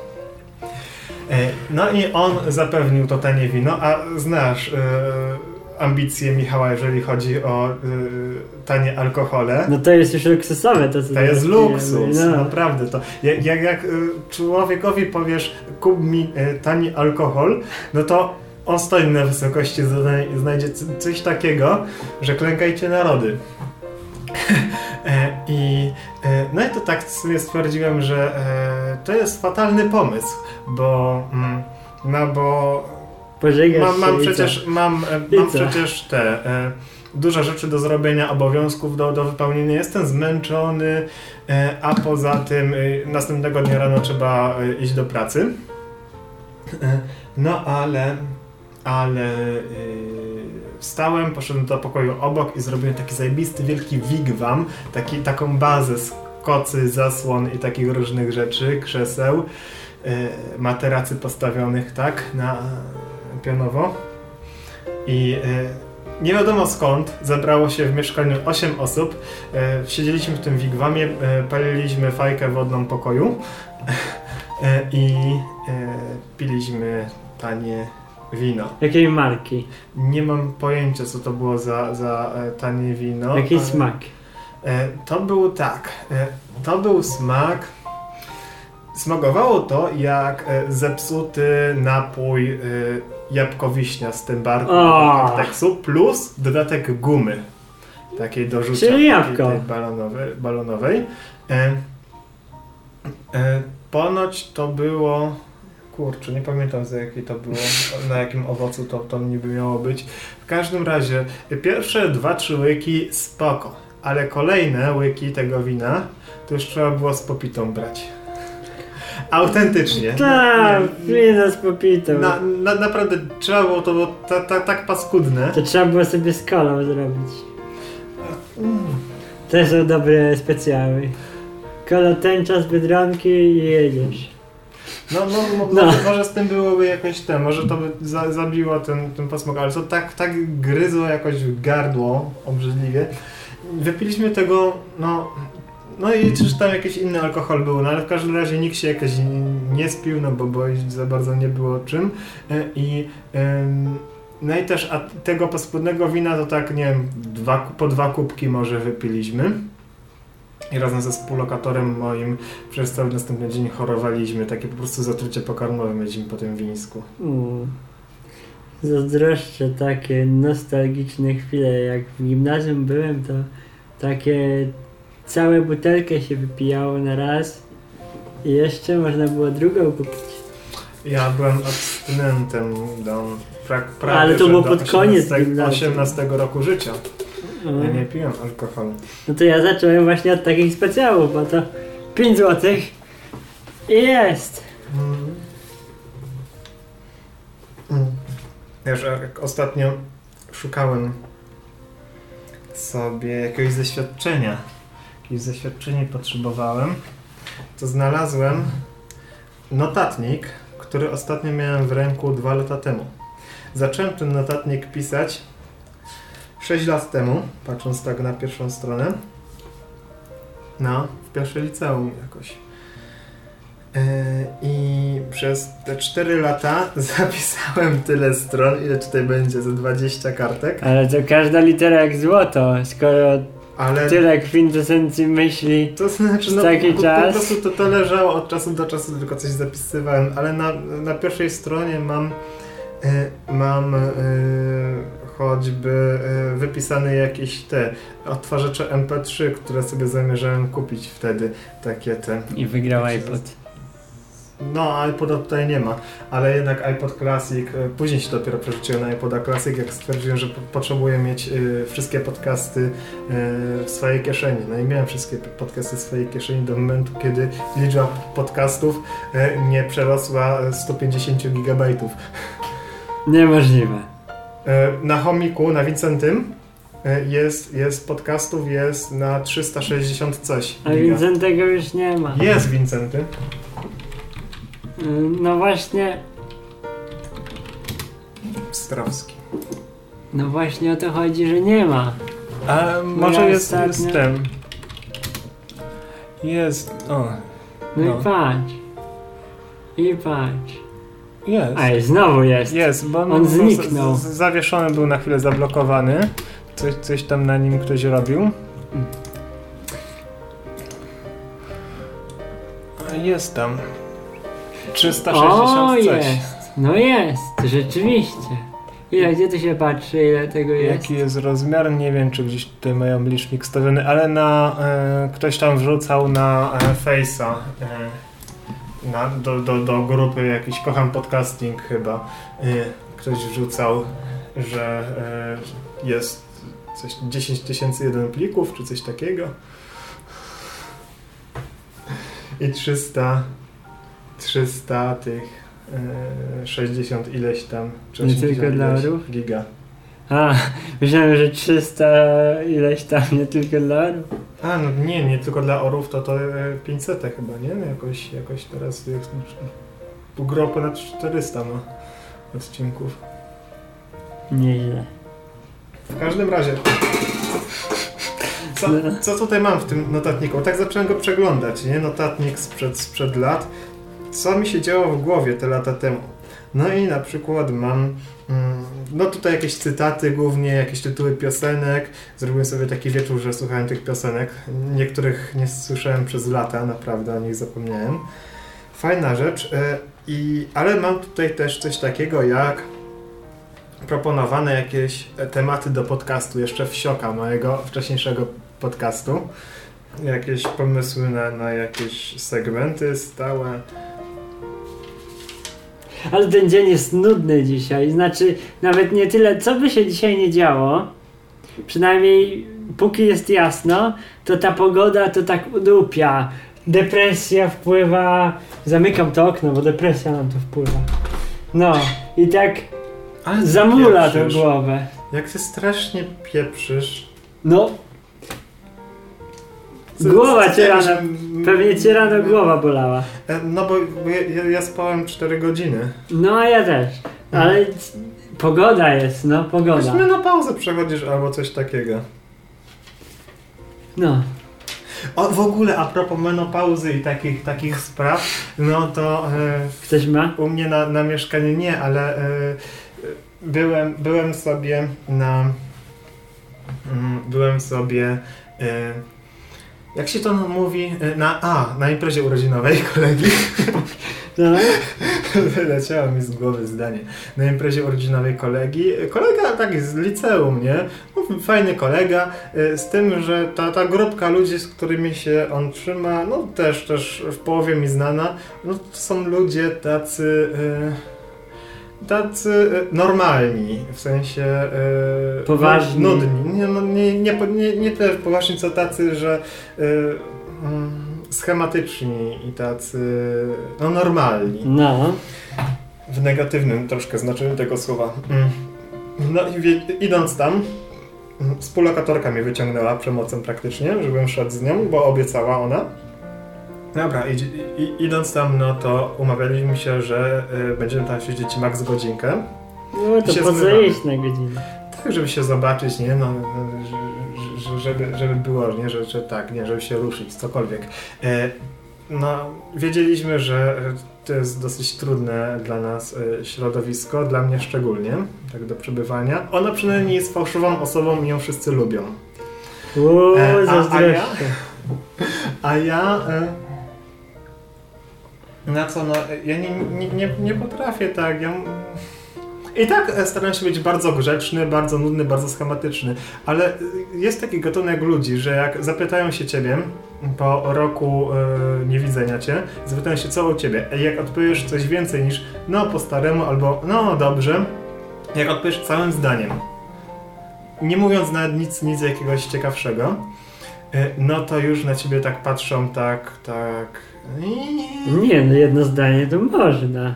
Yy, no i on zapewnił to tanie wino, a znasz yy, ambicje Michała, jeżeli chodzi o yy, tanie alkohole. No to jest już luksusowe to To jest luksus, no. naprawdę. To jak, jak, jak y, człowiekowi powiesz, kup mi y, tani alkohol, no to on stoi na wysokości, zna- znajdzie coś takiego, że klękajcie narody. E, I, e, no i to tak sobie stwierdziłem, że e, to jest fatalny pomysł, bo mm, no bo Pożegasz mam, mam przecież mam, e, mam przecież te e, dużo rzeczy do zrobienia, obowiązków do, do wypełnienia. Jestem zmęczony, e, a poza tym e, następnego dnia rano trzeba e, iść do pracy. E, no ale ale wstałem, poszedłem do pokoju obok i zrobiłem taki zajebisty wielki wigwam, taki, taką bazę z kocy, zasłon i takich różnych rzeczy, krzeseł, materacy postawionych tak na pionowo i e, nie wiadomo skąd zebrało się w mieszkaniu 8 osób. E, siedzieliśmy w tym wigwamie, e, paliliśmy fajkę wodną pokoju i piliśmy tanie wino. Jakiej marki? Nie mam pojęcia co to było za, za tanie wino. Jaki ale- smak? To był tak. To był smak. Smakowało to jak zepsuty napój jabłkowiśnia z tym barku O! tekstu plus dodatek gumy. Takiej do rzucia. Czyli jabłko. tej balonowej. balonowej. E, e, ponoć to było. Kurczę, nie pamiętam za jakiej to było, na jakim owocu to, to niby miało być. W każdym razie, pierwsze dwa, trzy łyki spoko, ale kolejne łyki tego wina to już trzeba było z popitą brać. Autentycznie. Tak, z popitą. na, na, naprawdę trzeba było, to było ta, ta, tak paskudne. To trzeba było sobie z kolą zrobić. Mm. To są dobre specjały. Kola tęcza z Biedronki i jedziesz. No, no, no, No. Może, może z tym byłoby jakoś ten, może to by za, zabiło ten, ten posmok, ale to tak, tak gryzło jakoś w gardło obrzydliwie. Wypiliśmy tego, no, no i czy tam jakiś inny alkohol był, no ale w każdym razie nikt się jakoś nie spił, no bo, bo za bardzo nie było czym. E, I no i też a tego paskudnego wina to tak, nie wiem, dwa, po dwa kubki może wypiliśmy. I razem ze współlokatorem moim przez cały następny dzień chorowaliśmy. Takie po prostu zatrucie pokarmowe mieliśmy po tym wińsku. Mm. Zazdroszczę takie nostalgiczne chwile. Jak w gimnazjum byłem, to takie całą butelkę się wypijało na raz i jeszcze można było drugą kupić. Ja byłem abstynentem do pra, prawie, Ale to było pod koniec 18, gimnazjum. 18 roku życia. Ja No. nie piłem alkoholu. No to ja zacząłem właśnie od takich specjałów, bo to 5 złotych i jest. Wiesz, a jak ostatnio szukałem sobie jakiegoś zaświadczenia, jakieś zaświadczenie potrzebowałem, to znalazłem notatnik, który ostatnio miałem w ręku dwa lata temu. Zacząłem ten notatnik pisać 6 lat temu, patrząc tak na pierwszą stronę. No, w pierwszej liceum jakoś. Yy, I przez te 4 lata zapisałem tyle stron, ile tutaj będzie, ze 20 kartek, Ale to każda litera jak złoto, skoro ale tyle kwintesencji myśli. to znaczy, no, Taki po, po czas. prostu to, to leżało od czasu do czasu, tylko coś zapisywałem, ale na, na pierwszej stronie mam yy, mam yy, choćby yy, wypisane jakieś te odtwarzacze MP3, które sobie zamierzałem kupić wtedy, takie te I wygrał iPod. No, iPoda tutaj nie ma, ale jednak iPod Classic, e, później się dopiero przerzuciłem na iPoda Classic, jak stwierdziłem, że po- potrzebuję mieć e, wszystkie podcasty e, w swojej kieszeni. No i miałem wszystkie podcasty w swojej kieszeni do momentu, kiedy liczba podcastów nie przerosła 150 gigabajtów. Niemożliwe. Na chomiku, na Vincentym e, jest, jest podcastów, jest na 360 coś. A. Vincentego już nie ma. Jest Vincenty. Mm, No właśnie, Strawski. no właśnie o to chodzi, że nie ma. A może ja jest, ostatnio- jest ten. Jest. O, No, No. i patrz. I patrz. jest. Ej, znowu jest. Jest, bo On bo zniknął. z- z- Zawieszony był na chwilę zablokowany. Coś, coś tam na nim ktoś robił. A Jest tam. 360 O, coś. jest. No jest, rzeczywiście. Ile, gdzie tu się patrzy, ile tego jest? Jaki jest rozmiar? Nie wiem, czy gdzieś tutaj mają licznik stawiony, ale na, e, ktoś tam wrzucał na e, Face'a e, na, do, do, do grupy jakiś Kocham Podcasting chyba. E, ktoś wrzucał, że e, jest coś 10 tysięcy jeden plików, czy coś takiego. I 300 300 tych e, 60 ileś tam, czy Nie 80 tylko dla orów? giga. A, myślałem, że 300 ileś tam, nie tylko dla orów. A, no nie, nie tylko dla orów, to to e, 500 chyba, nie? No Jakoś, jakoś teraz jest gro ponad 400 no, odcinków. Nieźle. W każdym razie, co, co tutaj mam w tym notatniku? Tak zacząłem go przeglądać, nie? Notatnik sprzed, sprzed lat. Co mi się działo w głowie te lata temu? No i na przykład mam, mm, no tutaj jakieś cytaty głównie, jakieś tytuły piosenek. Zrobiłem sobie taki wieczór, że słuchałem tych piosenek. Niektórych nie słyszałem przez lata, naprawdę o nich zapomniałem. Fajna rzecz. e, I, ale mam tutaj też coś takiego jak proponowane jakieś tematy do podcastu, jeszcze wsioka mojego wcześniejszego podcastu. Jakieś pomysły na, na jakieś segmenty stałe. Ale ten dzień jest nudny dzisiaj. Znaczy, nawet nie tyle, co by się dzisiaj nie działo. Przynajmniej póki jest jasno, to ta pogoda to tak udupia. Depresja wpływa. Zamykam to okno, bo depresja nam tu wpływa. No, i tak Ale zamula tę głowę. Jak ty strasznie pieprzysz. No, Głowa cię rano, pewnie cię rano głowa bolała. E, No bo, ja, ja- spałem 4 godziny. No, a ja też. Ale c- pogoda jest, no, pogoda. Weźmy na pauzę przechodzisz albo coś takiego. No, O, w ogóle a propos menopauzy i takich, takich spraw, no to e, ktoś ma? u mnie na, na mieszkaniu nie, ale e, byłem, byłem sobie na mm, byłem sobie e, jak się to mówi? E, Na, a, na imprezie urodzinowej kolegi. No. Wyleciało mi z głowy zdanie. Na imprezie urodzinowej kolegi, kolega taki z liceum, nie? No, Fajny kolega, y, z tym, że ta, ta grupka ludzi, z którymi się on trzyma, no też, też w połowie mi znana, no to są ludzie tacy... y, Tacy y, normalni, w sensie y, Poważni. nudni. Nie, no, nie, nie, nie, nie też poważni, co tacy, że y, mm, schematyczni i tacy no, normalni. No. W negatywnym troszkę znaczeniu tego słowa. Mm. No i idąc tam, mm, współlokatorka mnie wyciągnęła przemocą praktycznie, żebym szedł z nią, bo obiecała ona. Dobra, idź, i, idąc tam, no to umawialiśmy się, że y, będziemy tam siedzieć max godzinkę. No to po co iść na godzinę? Tak, żeby się zobaczyć, nie? No, że- żeby, żeby było, nie? Że, że tak, nie? Żeby się ruszyć, cokolwiek. E, no, wiedzieliśmy, że to jest dosyć trudne dla nas e, środowisko, dla mnie szczególnie, tak do przebywania. Ona przynajmniej jest fałszywą osobą i ją wszyscy lubią. Uuu, E, a- a ja? A ja... Na co, no, ja nie, nie, nie, nie potrafię tak, ja... I tak e, staram się być bardzo grzeczny, bardzo nudny, bardzo schematyczny, ale e, jest taki gatunek ludzi, że jak zapytają się ciebie po roku e, niewidzenia cię, zapytają się co u ciebie, i jak odpowiesz coś więcej niż no po staremu albo no dobrze, jak odpowiesz całym zdaniem, nie mówiąc nawet nic, nic jakiegoś ciekawszego, e, no to już na ciebie tak patrzą, tak, tak... Nie, no jedno zdanie to można.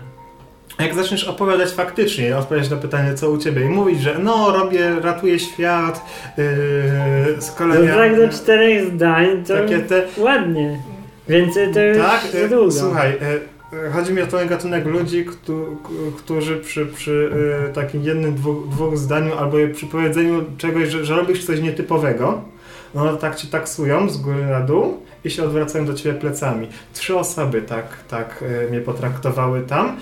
Jak zaczniesz opowiadać faktycznie, odpowiadać na pytanie, co u ciebie i mówić, że no, robię, ratuję świat, yy, z No kolei... tak do czterech zdań to Takie te... ładnie. Więcej to już Tak, za długo. słuchaj, yy, chodzi mi o ten gatunek ludzi, którzy przy, przy yy, takim jednym, dwóch, dwóch zdaniu albo przy powiedzeniu czegoś, że, że robisz coś nietypowego, no tak cię taksują z góry na dół i się odwracają do ciebie plecami. Trzy osoby tak, tak yy, mnie potraktowały tam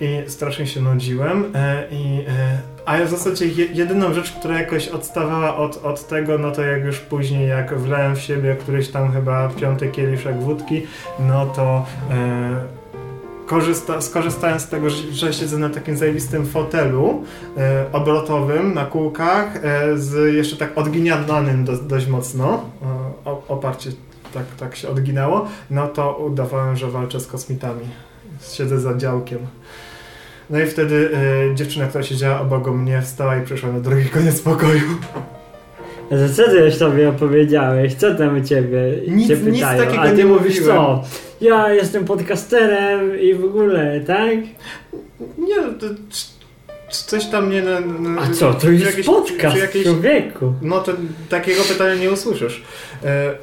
i strasznie się nudziłem e, i e, a w zasadzie je, jedyną rzecz, która jakoś odstawała od, od tego, no to jak już później, jak wlałem w siebie któryś tam chyba piąty kieliszek wódki, no to e, korzysta, skorzystałem z tego, że, że siedzę na takim zajebistym fotelu e, obrotowym na kółkach, e, z jeszcze tak odginiadanym do, dość mocno, e, oparcie tak, tak się odginało, no to udawałem, że walczę z kosmitami. Siedzę za działkiem. No i wtedy e, dziewczyna, która siedziała obok mnie, wstała i przyszła na drugi koniec pokoju. A to co ty już sobie opowiedziałeś? Co tam u ciebie Nic- cię nic pytają? takiego A ty nie mówisz mówiłem. co? Ja jestem podcasterem i w ogóle, tak? Nie, to coś tam nie... Na, na, A co, to jest jakieś- podcast, jakieś- człowieku. No to takiego pytania nie usłyszysz,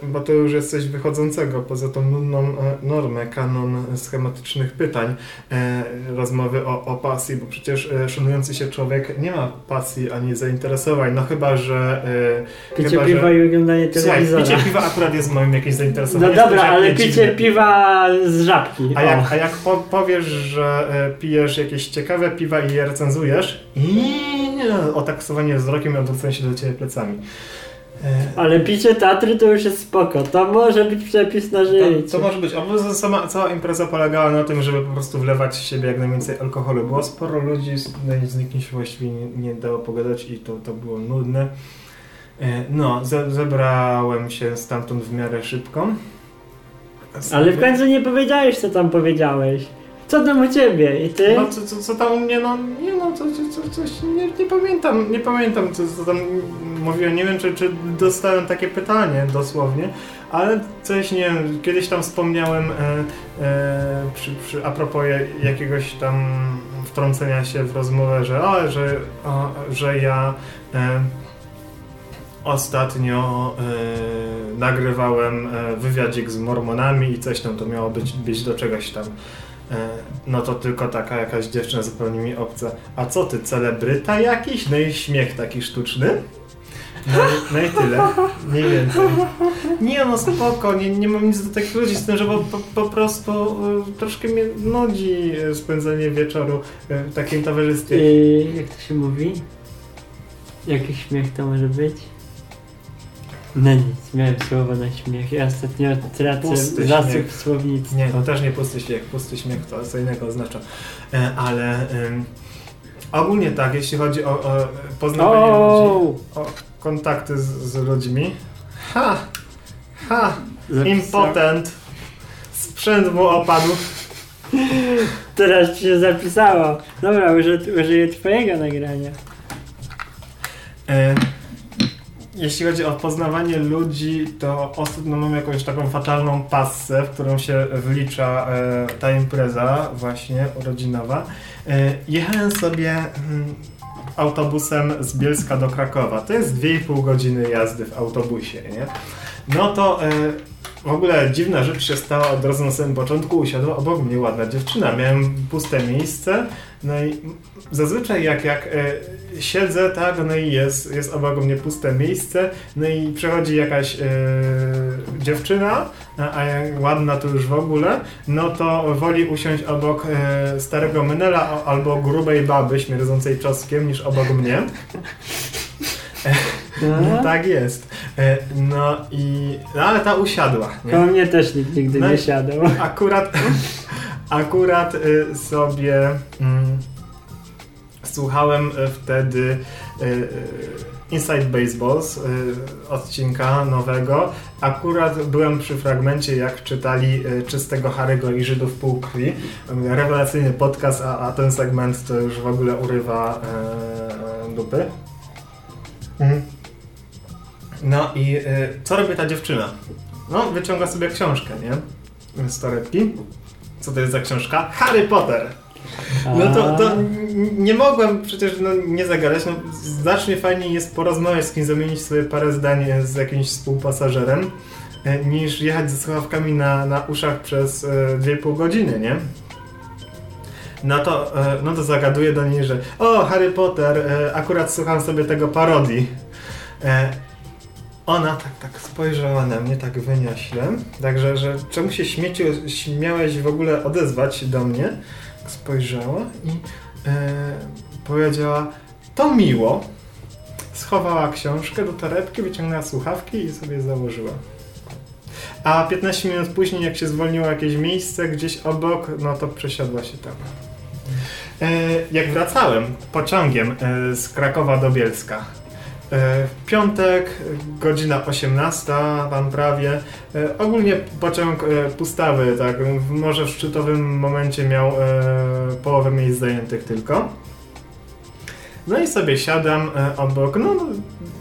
bo to już jest coś wychodzącego poza tą nudną e, normę, kanon schematycznych pytań, e, rozmowy o, o pasji, bo przecież e, szanujący się człowiek nie ma pasji ani zainteresowań, no chyba, że... E, Picie chyba, piwa że... i oglądanie Słuchaj, telewizora. picie piwa akurat jest moim jakimś No zainteresowaniem. dobra, to ale picie dziwne. piwa z żabki. A jak, a jak po, powiesz, że e, pijesz jakieś ciekawe piwa i je recenzujesz i o taksowanie wzrokiem i odwrócenie się do ciebie plecami. E, Ale picie Tatry to już jest spoko. To może być przepis na życie. To, to może być. A sama, cała impreza polegała na tym, żeby po prostu wlewać w siebie jak najwięcej alkoholu. Było sporo ludzi, z, no, z nikim się właściwie nie, nie dało pogadać i to, to było nudne. E, No, ze, zebrałem się stamtąd w miarę szybko. Ale w końcu nie powiedziałeś, co tam powiedziałeś. Co tam u ciebie? I ty? No co, co, co tam u mnie, no nie no, co, co, co, coś, nie, nie pamiętam, nie pamiętam co, co tam mówiłem, nie wiem czy, czy dostałem takie pytanie dosłownie, ale coś, nie wiem, kiedyś tam wspomniałem e, e, przy, przy, a propos ja- jakiegoś tam wtrącenia się w rozmowę, że, o, że, o, że ja e, ostatnio e, nagrywałem e, wywiadzik z mormonami i coś tam to miało być, być do czegoś tam. E, No to tylko taka jakaś dziewczyna zupełnie mi obca. A co ty, celebryta jakiś? No i śmiech taki sztuczny. No, i- no i tyle. Mniej więcej. Nie no spoko, nie, nie mam nic do takich ludzi z tym, że po, po, prostu e, troszkę mnie nudzi spędzenie wieczoru e, w takim towarzystwie. I jak to się mówi? Jaki śmiech to może być? No nic, miałem słowo na śmiech. Ja ostatnio tracę Pusty zasób śmiech. słownictwa. Nie, no też nie pusty śmiech. Pusty śmiech to co innego oznacza. E, ale ym, ogólnie tak, jeśli chodzi o, o poznawanie ludzi, O! kontakty z, z ludźmi. Ha! Ha! Impotent! Sprzęt mu opadł. Teraz ci się zapisało. Dobra, użyję, użyję twojego nagrania. E, jeśli chodzi o poznawanie ludzi, to ostatnio mam jakąś taką fatalną passę, w którą się wlicza e, ta impreza właśnie urodzinowa. E, jechałem sobie mm, autobusem z Bielska do Krakowa. To jest 2,5 godziny jazdy w autobusie, nie? No to e, w ogóle dziwna rzecz się stała od razu na samym początku. Usiadła obok mnie ładna dziewczyna. Miałem puste miejsce. No i zazwyczaj jak, jak e, siedzę, tak, no i jest, jest obok mnie puste miejsce, no i przechodzi jakaś e, dziewczyna, a, a ładna to już w ogóle, no to woli usiąść obok e, starego menela albo grubej baby śmierdzącej czosnkiem niż obok mnie. No, tak jest. E, no i, no ale ta usiadła. Nie? Mnie też nikt nigdy No nie siadał. Akurat, akurat y, sobie mm, słuchałem y, wtedy y, Inside Baseballs, odcinka nowego. Akurat byłem przy fragmencie, jak czytali Czystego Harego i Żydów pół krwi. Rewelacyjny podcast, a, a ten segment to już w ogóle urywa y, dupy. Mhm. No i y, co robi ta dziewczyna? No, wyciąga sobie książkę, nie? Z torebki. Co to jest za książka? Harry Potter! No to, to nie mogłem przecież no, nie zagadać. No, znacznie fajniej jest porozmawiać z kimś, zamienić sobie parę zdań z jakimś współpasażerem, e, niż jechać ze słuchawkami na, na uszach przez e, 2,5 godziny, nie? No to, e, no to zagaduję do niej, że o, Harry Potter, e, akurat słucham sobie tego parodii. E, ona tak, tak spojrzała na mnie tak wyniośle, także, że czemu się śmieciu, śmiałeś w ogóle odezwać do mnie? Tak Spojrzała i powiedziała, to miło. Schowała książkę do torebki, wyciągnęła słuchawki i sobie założyła. A 15 minut później, jak się zwolniło jakieś miejsce gdzieś obok, no to przesiadła się tam. E, jak wracałem pociągiem e, z Krakowa do Bielska, w piątek, e, godzina 18, tam prawie. Ogólnie pociąg pustawy, tak. Może w szczytowym momencie miał połowę miejsc zajętych tylko. No i sobie siadam e, obok, no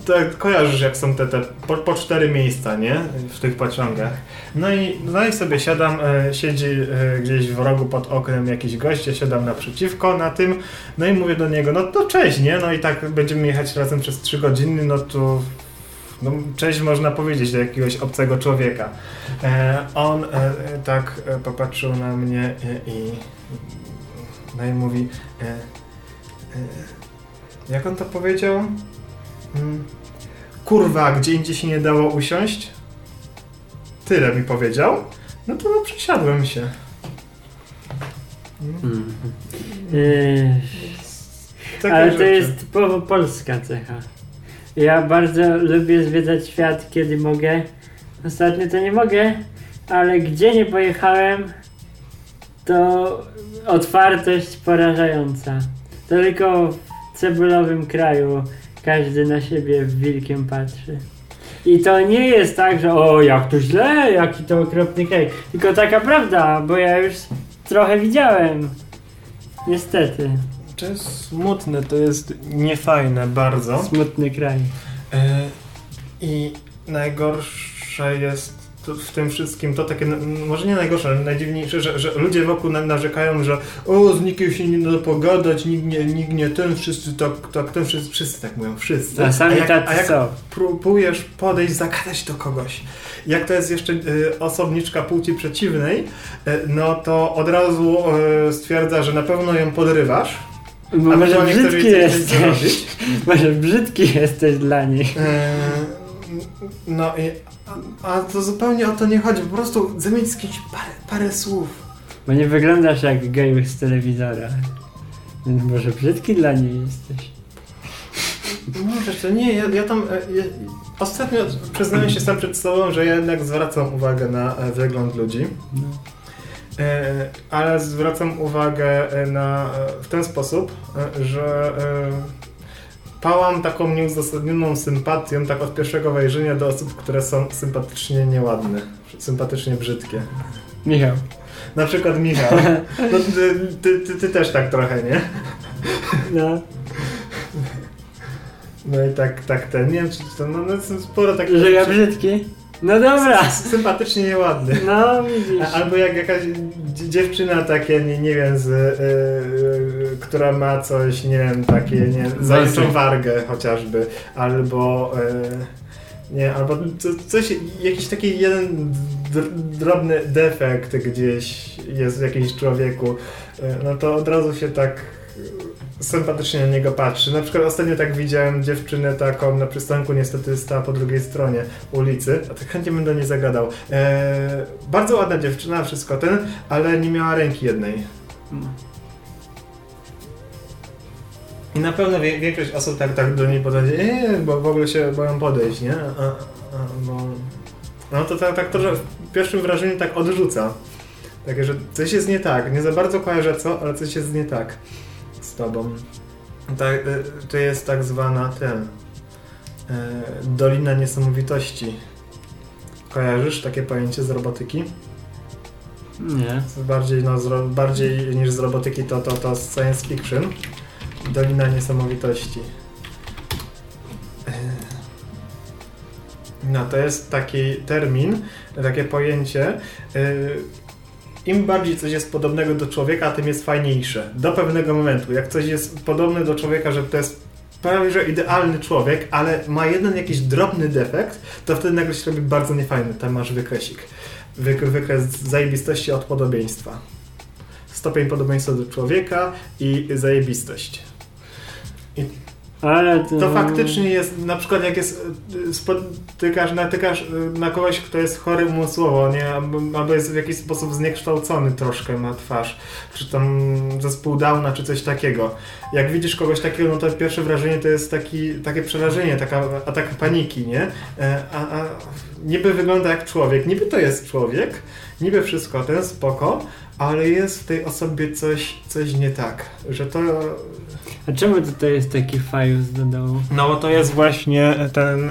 tak kojarzysz jak są te, te po, po cztery miejsca, nie? W tych pociągach. No i, no i sobie siadam, e, siedzi e, gdzieś w rogu pod oknem jakiś gość, ja siadam naprzeciwko na tym, no i mówię do niego, no to cześć, nie? No i tak będziemy jechać razem przez trzy godziny, no to no, cześć można powiedzieć do jakiegoś obcego człowieka. E, on tak popatrzył na mnie e, i no i mówi jak on to powiedział? Mm, Kurwa, gdzie indziej się nie dało usiąść? Tyle mi powiedział. No to no, przesiadłem się. Yy, Takie ale to rzeczy. jest typowo polska cecha. Ja bardzo lubię zwiedzać świat, kiedy mogę. Ostatnio to nie mogę, ale gdzie nie pojechałem, to otwartość porażająca. To tylko cebulowym kraju każdy na siebie wilkiem patrzy. I to nie jest tak, że o, jak to źle, jaki to okropny kraj. Tylko taka prawda, bo ja już trochę widziałem. Niestety. To jest smutne, to jest niefajne bardzo. Smutny kraj. E, I najgorsze jest w tym wszystkim to takie, może nie najgorsze, ale najdziwniejsze, że, że ludzie wokół na, narzekają, że o, z nikim się nie da pogadać, nikt nie, nikt nie ten, wszyscy tak, tak ten, wszyscy, wszyscy tak mówią, wszyscy. A sami jak, tacy a jak są. próbujesz podejść, zagadać do kogoś, jak to jest jeszcze y, osobniczka płci przeciwnej, y, no to od razu y, stwierdza, że na pewno ją podrywasz, Bo może brzydki jesteś. Może brzydki jesteś dla nich. Eee, No i a, a to zupełnie o to nie chodzi. Po prostu zamienić z kimś parę, parę słów. Bo nie wyglądasz jak gejuch z telewizora. Więc może brzydki dla niej jesteś. Może to nie, ja, ja tam... e, Ja, ostatnio przyznałem się sam przed sobą, że ja jednak zwracam uwagę na e, wygląd ludzi. No. E, ale zwracam uwagę na, w ten sposób, że pałam taką nieuzasadnioną sympatią, tak od pierwszego wejrzenia do osób, które są sympatycznie nieładne, sympatycznie brzydkie. Michał. Na przykład Michał. No, ty, ty, ty, ty też tak trochę, nie? No. No i tak, tak ten, nie wiem czy to, no, no jest sporo takich... Że ja brzydki? No dobra. Sympatycznie nieładny. No widzisz. Albo jak jakaś dzie- dziewczyna takie, nie, nie wiem, z, y, y, która ma coś, nie wiem, takie, nie zajęczą wargę chociażby, albo y, nie, albo co- coś, jakiś taki jeden dr- drobny defekt gdzieś jest w jakimś człowieku, no to od razu się tak sympatycznie na niego patrzy. Na przykład ostatnio tak widziałem dziewczynę taką na przystanku, niestety stała po drugiej stronie ulicy, a tak chętnie bym do niej zagadał. E, bardzo ładna dziewczyna, wszystko ten, ale nie miała ręki jednej. I na pewno wie, większość osób tak, tak do niej podejdzie, eee, bo w ogóle się boją podejść, nie? A, a, bo... No to tak, tak to, że w pierwszym wrażeniu tak odrzuca. Takie, że coś jest nie tak. Nie za bardzo kojarzę co, ale coś jest nie tak z tobą. Tak, y, to jest tak zwana ten... y, Dolina Niesamowitości. Kojarzysz takie pojęcie z robotyki? Nie. Bardziej, no, z, bardziej niż z robotyki to, to, to z science fiction. Dolina Niesamowitości. Yy. No to jest taki termin, takie pojęcie. Im bardziej coś jest podobnego do człowieka, tym jest fajniejsze. Do pewnego momentu. Jak coś jest podobne do człowieka, że to jest prawie że idealny człowiek, ale ma jeden jakiś drobny defekt, to wtedy nagle się robi bardzo niefajny. Tam masz wykresik. Wyk- wykres zajebistości od podobieństwa. Stopień podobieństwa do człowieka i zajebistość. Ale to... To faktycznie jest, na przykład jak jest, spotykasz, natykasz y, na kogoś, kto jest chory umysłowo, nie? Albo, albo jest w jakiś sposób zniekształcony troszkę ma twarz, czy tam zespół Downa, czy coś takiego. Jak widzisz kogoś takiego, no to pierwsze wrażenie to jest taki, takie przerażenie, taka atak paniki, nie? E, A, a niby wygląda jak człowiek, niby to jest człowiek, niby wszystko, ten spoko, ale jest w tej osobie coś, coś nie tak, że to A czemu tutaj jest taki fajus do dołu? no bo to jest właśnie ten,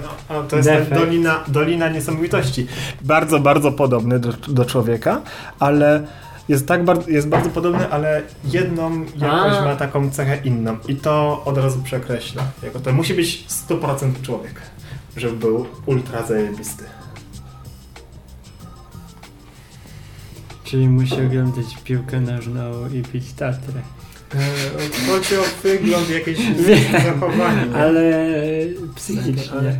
to jest ta Defekt. dolina, dolina niesamowitości. Bardzo, bardzo podobny do, do człowieka, ale jest tak bardzo, jest bardzo podobny, ale jedną jakoś A. ma taką cechę inną i to od razu przekreśla. Jako to musi być 100% człowiek, żeby był ultra zajebisty. Czyli musi oglądać piłkę nożną i pić tatrę. E, Chodzi o wygląd, jakieś Wiem, zachowanie. nie? Ale psychicznie. Ale-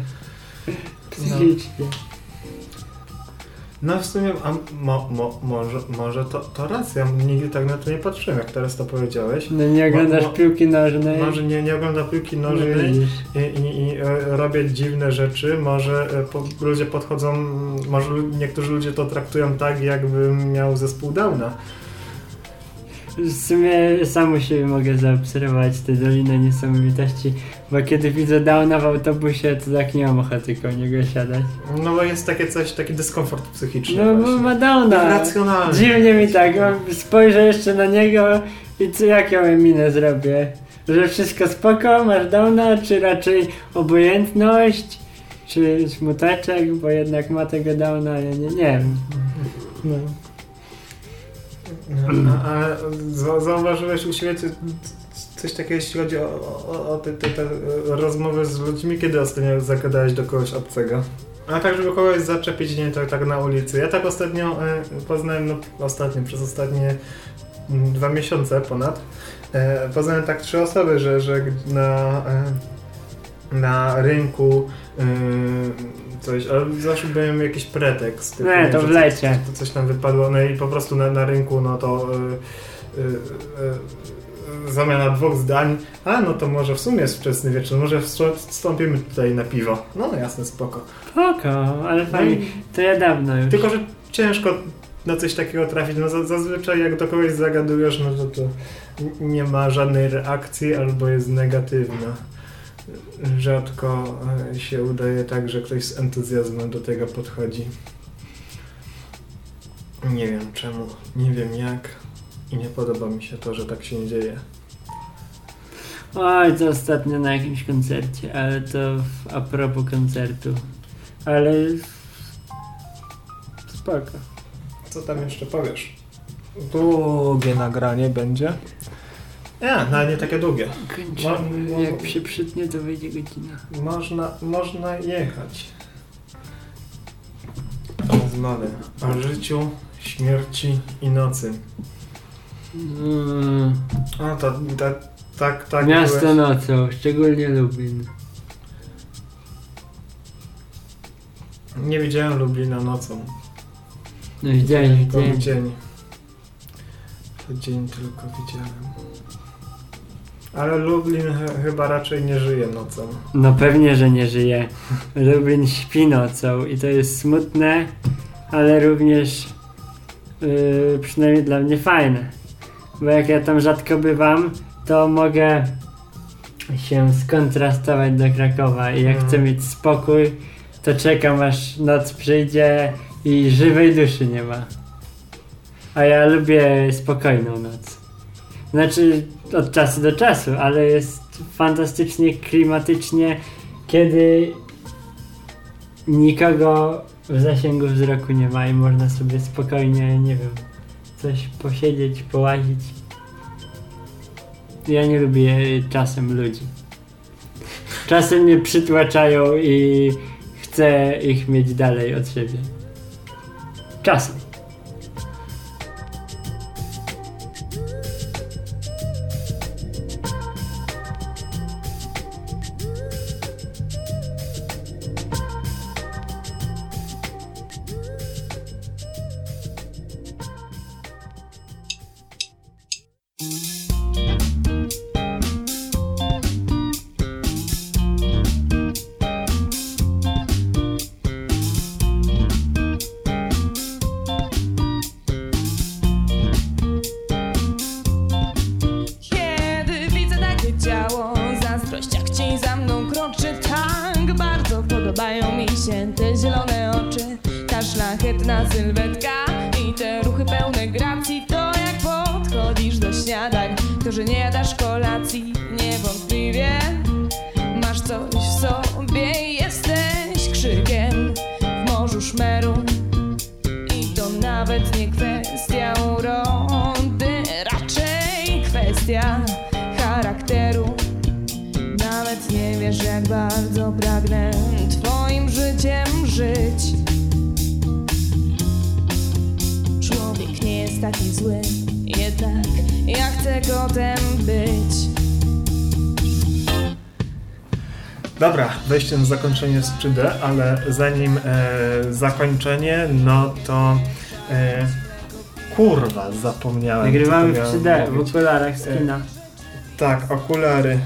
Psychicznie. No w sumie, a mo, mo, może, może to, to racja, nigdy tak na to nie patrzyłem, jak teraz to powiedziałeś. No nie oglądasz Mo- mo- piłki nożnej. Może nie, nie ogląda piłki No nożnej i, i, i e, robię dziwne rzeczy. Może e, po, ludzie podchodzą, może niektórzy ludzie to traktują tak, jakbym miał zespół Downa. W sumie sam u siebie mogę zaobserwować tę Dolinę Niesamowitości, bo kiedy widzę Downa w autobusie, to tak nie mam ochoty koło niego siadać. No bo jest takie coś, taki dyskomfort psychiczny No bo właśnie. ma Downa. Irracjonalny. Dziwnie mi tak, bo spojrzę jeszcze na niego i co, jak ja minę zrobię? Że wszystko spoko, masz Downa, czy raczej obojętność, czy smuteczek, bo jednak ma tego Downa, ja nie, nie wiem. No. No, a, a za- zauważyłeś u siebie ty- coś takiego, jeśli chodzi o, o, o te, te, te rozmowy z ludźmi, kiedy ostatnio zagadałeś do kogoś obcego? A tak, żeby kogoś zaczepić, nie tak, tak na ulicy. Ja tak ostatnio e, poznałem, no ostatnio, przez ostatnie mm, dwa miesiące ponad, e, poznałem tak trzy osoby, że, że na, e, na rynku e, coś, ale zawsze miałem jakiś pretekst. typu, Nie, to w lecie. to coś tam wypadło, no i po prostu na, na rynku, no to zamiana dwóch zdań, a no to może w sumie jest wczesny wieczór, może wstą- wstąpimy tutaj na piwo. No jasne, spoko. Spoko, ale No fajnie. i, To ja dawno już. tylko, że ciężko na coś takiego trafić. No za- zazwyczaj jak do kogoś zagadujesz, no to, to nie ma żadnej reakcji albo jest negatywna. rzadko e, się udaje tak, że ktoś z entuzjazmem do tego podchodzi. Nie wiem czemu, nie wiem jak i nie podoba mi się to, że tak się nie dzieje. Oj, to ostatnio na jakimś koncercie, ale to a propos koncertu. Ale spoko. Co tam jeszcze powiesz? Długie nagranie będzie. Nie, no nie takie długie. Kończymy. No, Jak się przytnie, to wyjdzie godzina. Można, można jechać. Rozmowy o życiu, śmierci i nocy. Mm. A to, ta, tak, tak. Miasto byłeś- nocą, szczególnie Lublin. Nie widziałem Lublina nocą. No widziałem, Tylko widziałem. dzień. To dzień tylko widziałem. Ale Lublin ch- chyba raczej nie żyje nocą. No pewnie, że nie żyje. Lublin śpi nocą i to jest smutne, ale również yy, przynajmniej dla mnie fajne. Bo jak ja tam rzadko bywam, to mogę się skontrastować do Krakowa i jak Mhm. chcę mieć spokój, to czekam aż noc przyjdzie i żywej duszy nie ma. A ja lubię spokojną noc. Znaczy od czasu do czasu, ale jest fantastycznie klimatycznie, kiedy nikogo w zasięgu wzroku nie ma i można sobie spokojnie, nie wiem, coś posiedzieć, połazić. Ja nie lubię czasem ludzi. Czasem mnie przytłaczają i chcę ich mieć dalej od siebie. Czasem. Zakończenie jest 3D, ale zanim e, zakończenie, no to e, kurwa, zapomniałem. Nagrywamy w to 3D, miałem w okularach z kina. Tak, okulary,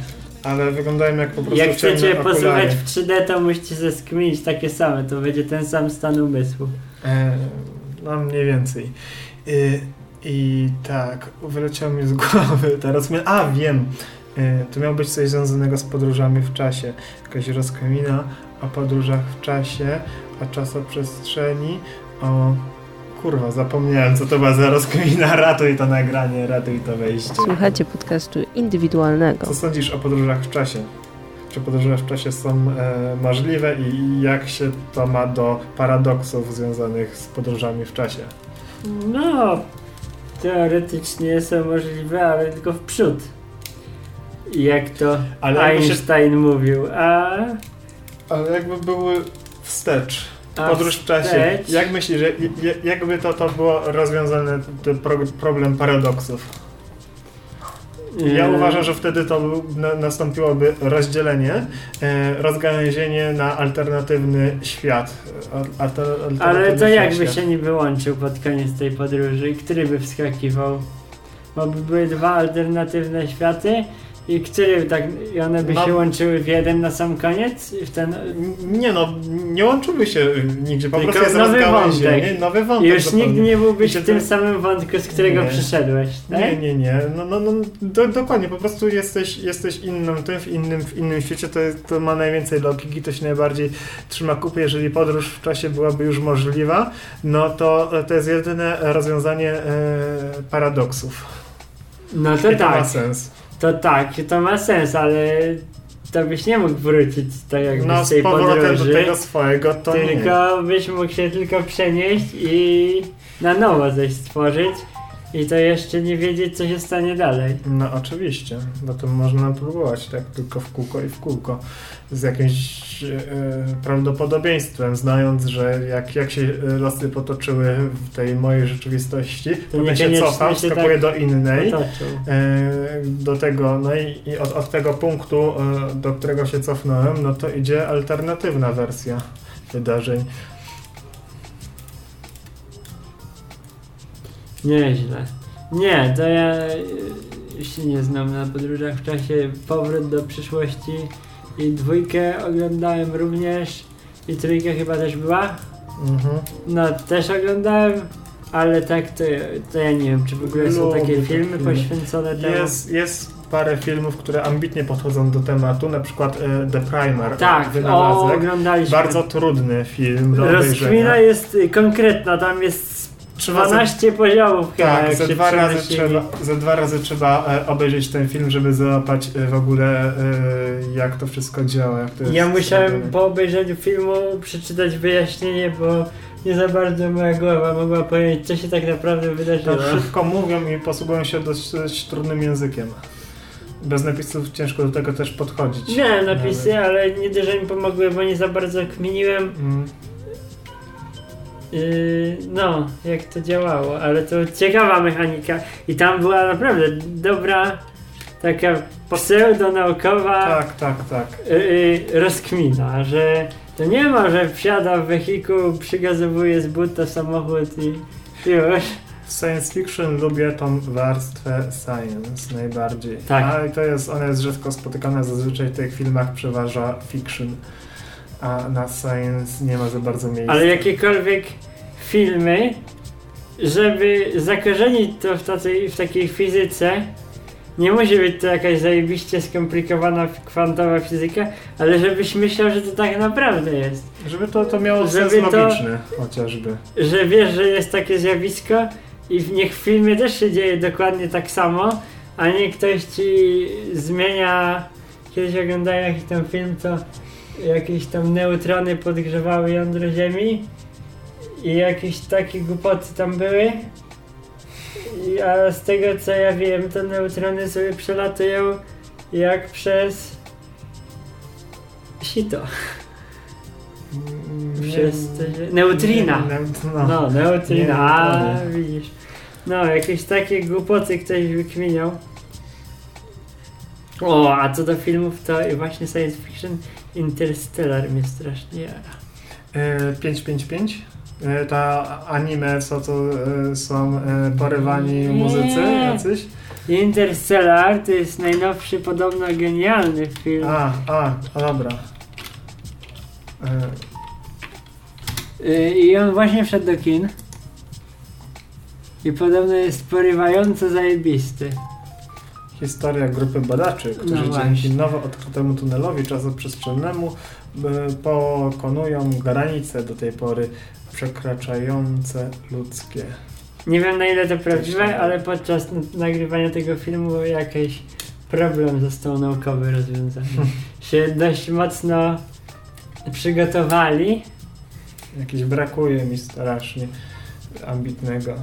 ale wyglądają jak po prostu Jak chcecie posłuchać w 3D, to musicie ze skminić takie same, to będzie ten sam stan umysłu. E, no mniej więcej. I, I tak, wyleciało mi z głowy teraz. My, a, wiem. E, to miało być coś związanego z podróżami w czasie. Jakaś rozkmina o podróżach w czasie, o czasoprzestrzeni, o... Kurwa, zapomniałem, co to była za rozkmina. Ratuj to nagranie, ratuj to wejście. Słuchacie podcastu indywidualnego. Co sądzisz o podróżach w czasie? Czy podróże w czasie są e, możliwe i jak się to ma do paradoksów związanych z podróżami w czasie? No, teoretycznie są możliwe, ale tylko w przód. Jak to Ale jakby się- Einstein mówił, a, Ale jakby były wstecz. a Podróż w czasie. wstecz- Jak myślisz, jakby to, to było rozwiązane, ten pro, problem paradoksów? Ja e, uważam, że wtedy to nastąpiłoby rozdzielenie, e, rozgałęzienie na alternatywny świat. Alter, alternatywny Ale to jakby się niby łączył pod koniec tej podróży? Który by wskakiwał? Bo by były dwa alternatywne światy I który tak, i one by No. się łączyły w jeden na sam koniec? I w ten, Nie no, nie łączyły się nigdzie, po Tylko prostu nowy wątek. nowy I wątek. już zupełnie. nigdy nie byłbyś w tym to- samym wątku, z którego Nie. przyszedłeś, tak? Nie, nie, nie. No, no, no do, dokładnie, po prostu jesteś, jesteś innym tym, w innym, w innym świecie, to, jest, to ma najwięcej logiki, to się najbardziej trzyma kupy. Jeżeli podróż w czasie byłaby już możliwa, no to to jest jedyne rozwiązanie e, paradoksów. No I to to ma tak, sens. To tak, to ma sens, ale to byś nie mógł wrócić tak jakby No z tej powrotem podróży. do tego swojego to nie. tylko byś mógł się tylko przenieść i na nowo coś stworzyć i to jeszcze nie wiedzieć, co się stanie dalej. No oczywiście, bo to można próbować tak tylko w kółko i w kółko z jakimś e, prawdopodobieństwem, znając, że jak, jak się losy potoczyły w tej mojej rzeczywistości, to ja się cofam, się tak do innej, e, do tego, no i, i od, od tego punktu, e, do którego się cofnąłem, no to idzie alternatywna wersja wydarzeń. Nieźle. Nie, to ja y, się nie znam na podróżach w czasie. Powrót do przyszłości i dwójkę oglądałem również i trójka chyba też była. Mhm. No też oglądałem, ale tak to, to ja nie wiem, czy w ogóle są Lubię takie filmy poświęcone temu. Jest, jest parę filmów, które ambitnie podchodzą do tematu, na przykład e, The Primer, Tak, o, Wynalazek. oglądaliśmy. Bardzo trudny film do Rozkmina jest konkretna, tam jest Trzeba 12 poziomów chyba, Tak, się dwa, razy trzeba, ze dwa razy trzeba obejrzeć ten film, żeby załapać e, w ogóle e, jak to wszystko działa. To Ja musiałem po obejrzeniu filmu przeczytać wyjaśnienie, bo nie za bardzo moja głowa mogła pojąć, co się tak naprawdę wydarzyło. To szybko mówią i posługują się dość, dość trudnym językiem. Bez napisów ciężko do tego też podchodzić. Miałem napisy, ale nie dość, że mi pomogły, bo nie za bardzo kminiłem, Mm. Yy, no, jak to działało, ale to ciekawa mechanika i tam była naprawdę dobra, taka pseudonaukowa Tak, tak, tak. yy, rozkmina, że to nie ma, że wsiada w wehikuł, przygazowuje z buta samochód i już. W science fiction lubię tą warstwę science najbardziej. Tak. A to jest, ona jest rzadko spotykana, zazwyczaj w tych filmach przeważa fiction, a na science nie ma za bardzo miejsca. Ale jakiekolwiek filmy, żeby zakorzenić to w, takiej, w takiej fizyce, nie musi być to jakaś zajebiście skomplikowana kwantowa fizyka, ale żebyś myślał, że to tak naprawdę jest. Żeby to, to miało Żeby sens to- logiczny chociażby. Że wiesz, że jest takie zjawisko i w niech w filmie też się dzieje dokładnie tak samo, a nie ktoś ci zmienia. Kiedyś oglądałem jakiś tam film, to jakieś tam neutrony podgrzewały jądro Ziemi i jakieś takie głupoty tam były. I, a z tego co ja wiem, to neutrony sobie przelatują jak przez sito. Przez te, neutrina. No. No, neutrina, a widzisz. No, jakieś takie głupoty ktoś wykminiał. O, a co do filmów, to właśnie science fiction Interstellar mnie strasznie jara. E, 555? E, Ta anime, co to e, są e, porywani muzycy jacyś? Interstellar to jest najnowszy, podobno genialny film. A, a, a dobra. E, Y, I on właśnie wszedł do kin. I podobno jest porywająco zajebisty. Historia grupy badaczy, którzy No dzięki nowo odkrytemu tunelowi czasoprzestrzennemu e, pokonują granice do tej pory przekraczające ludzkie. Nie wiem na ile to prawdziwe, ale podczas nagrywania tego filmu jakiś problem został naukowy rozwiązany. się dość mocno przygotowali. Jakieś brakuje mi strasznie ambitnego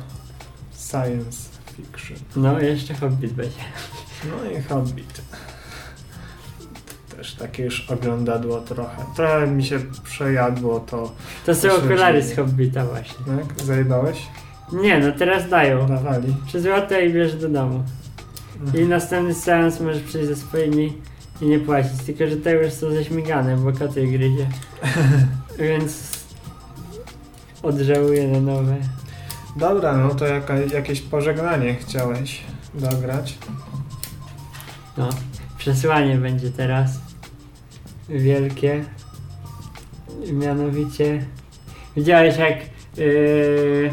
science fiction. No jeszcze Hobbit będzie. No i Hobbit. Też takie już oglądadło trochę. Trochę mi się przejadło to. To są okulary z Hobbita właśnie. Tak? Zajebałeś? Nie no, teraz dają. Dawali. Trzy złote i bierz do domu. I następny seans możesz przyjść ze swoimi i nie płacić. Tylko, że te już są ze śmiganem, bo koty gryzie. Więc odżałuję na nowe. Dobra, no to jaka, jakieś pożegnanie chciałeś dograć. No. przesłanie będzie teraz wielkie. Mianowicie widziałeś jak yy,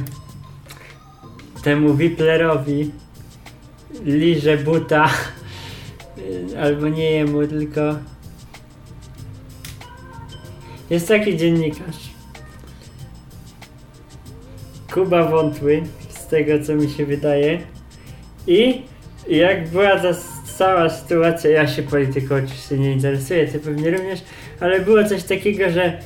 temu Wiplerowi liże buta albo nie jemu, tylko jest taki dziennikarz Kuba Wątły, z tego co mi się wydaje i jak była ta cała sytuacja, ja się polityką oczywiście nie interesuję, ty pewnie również, ale było coś takiego, że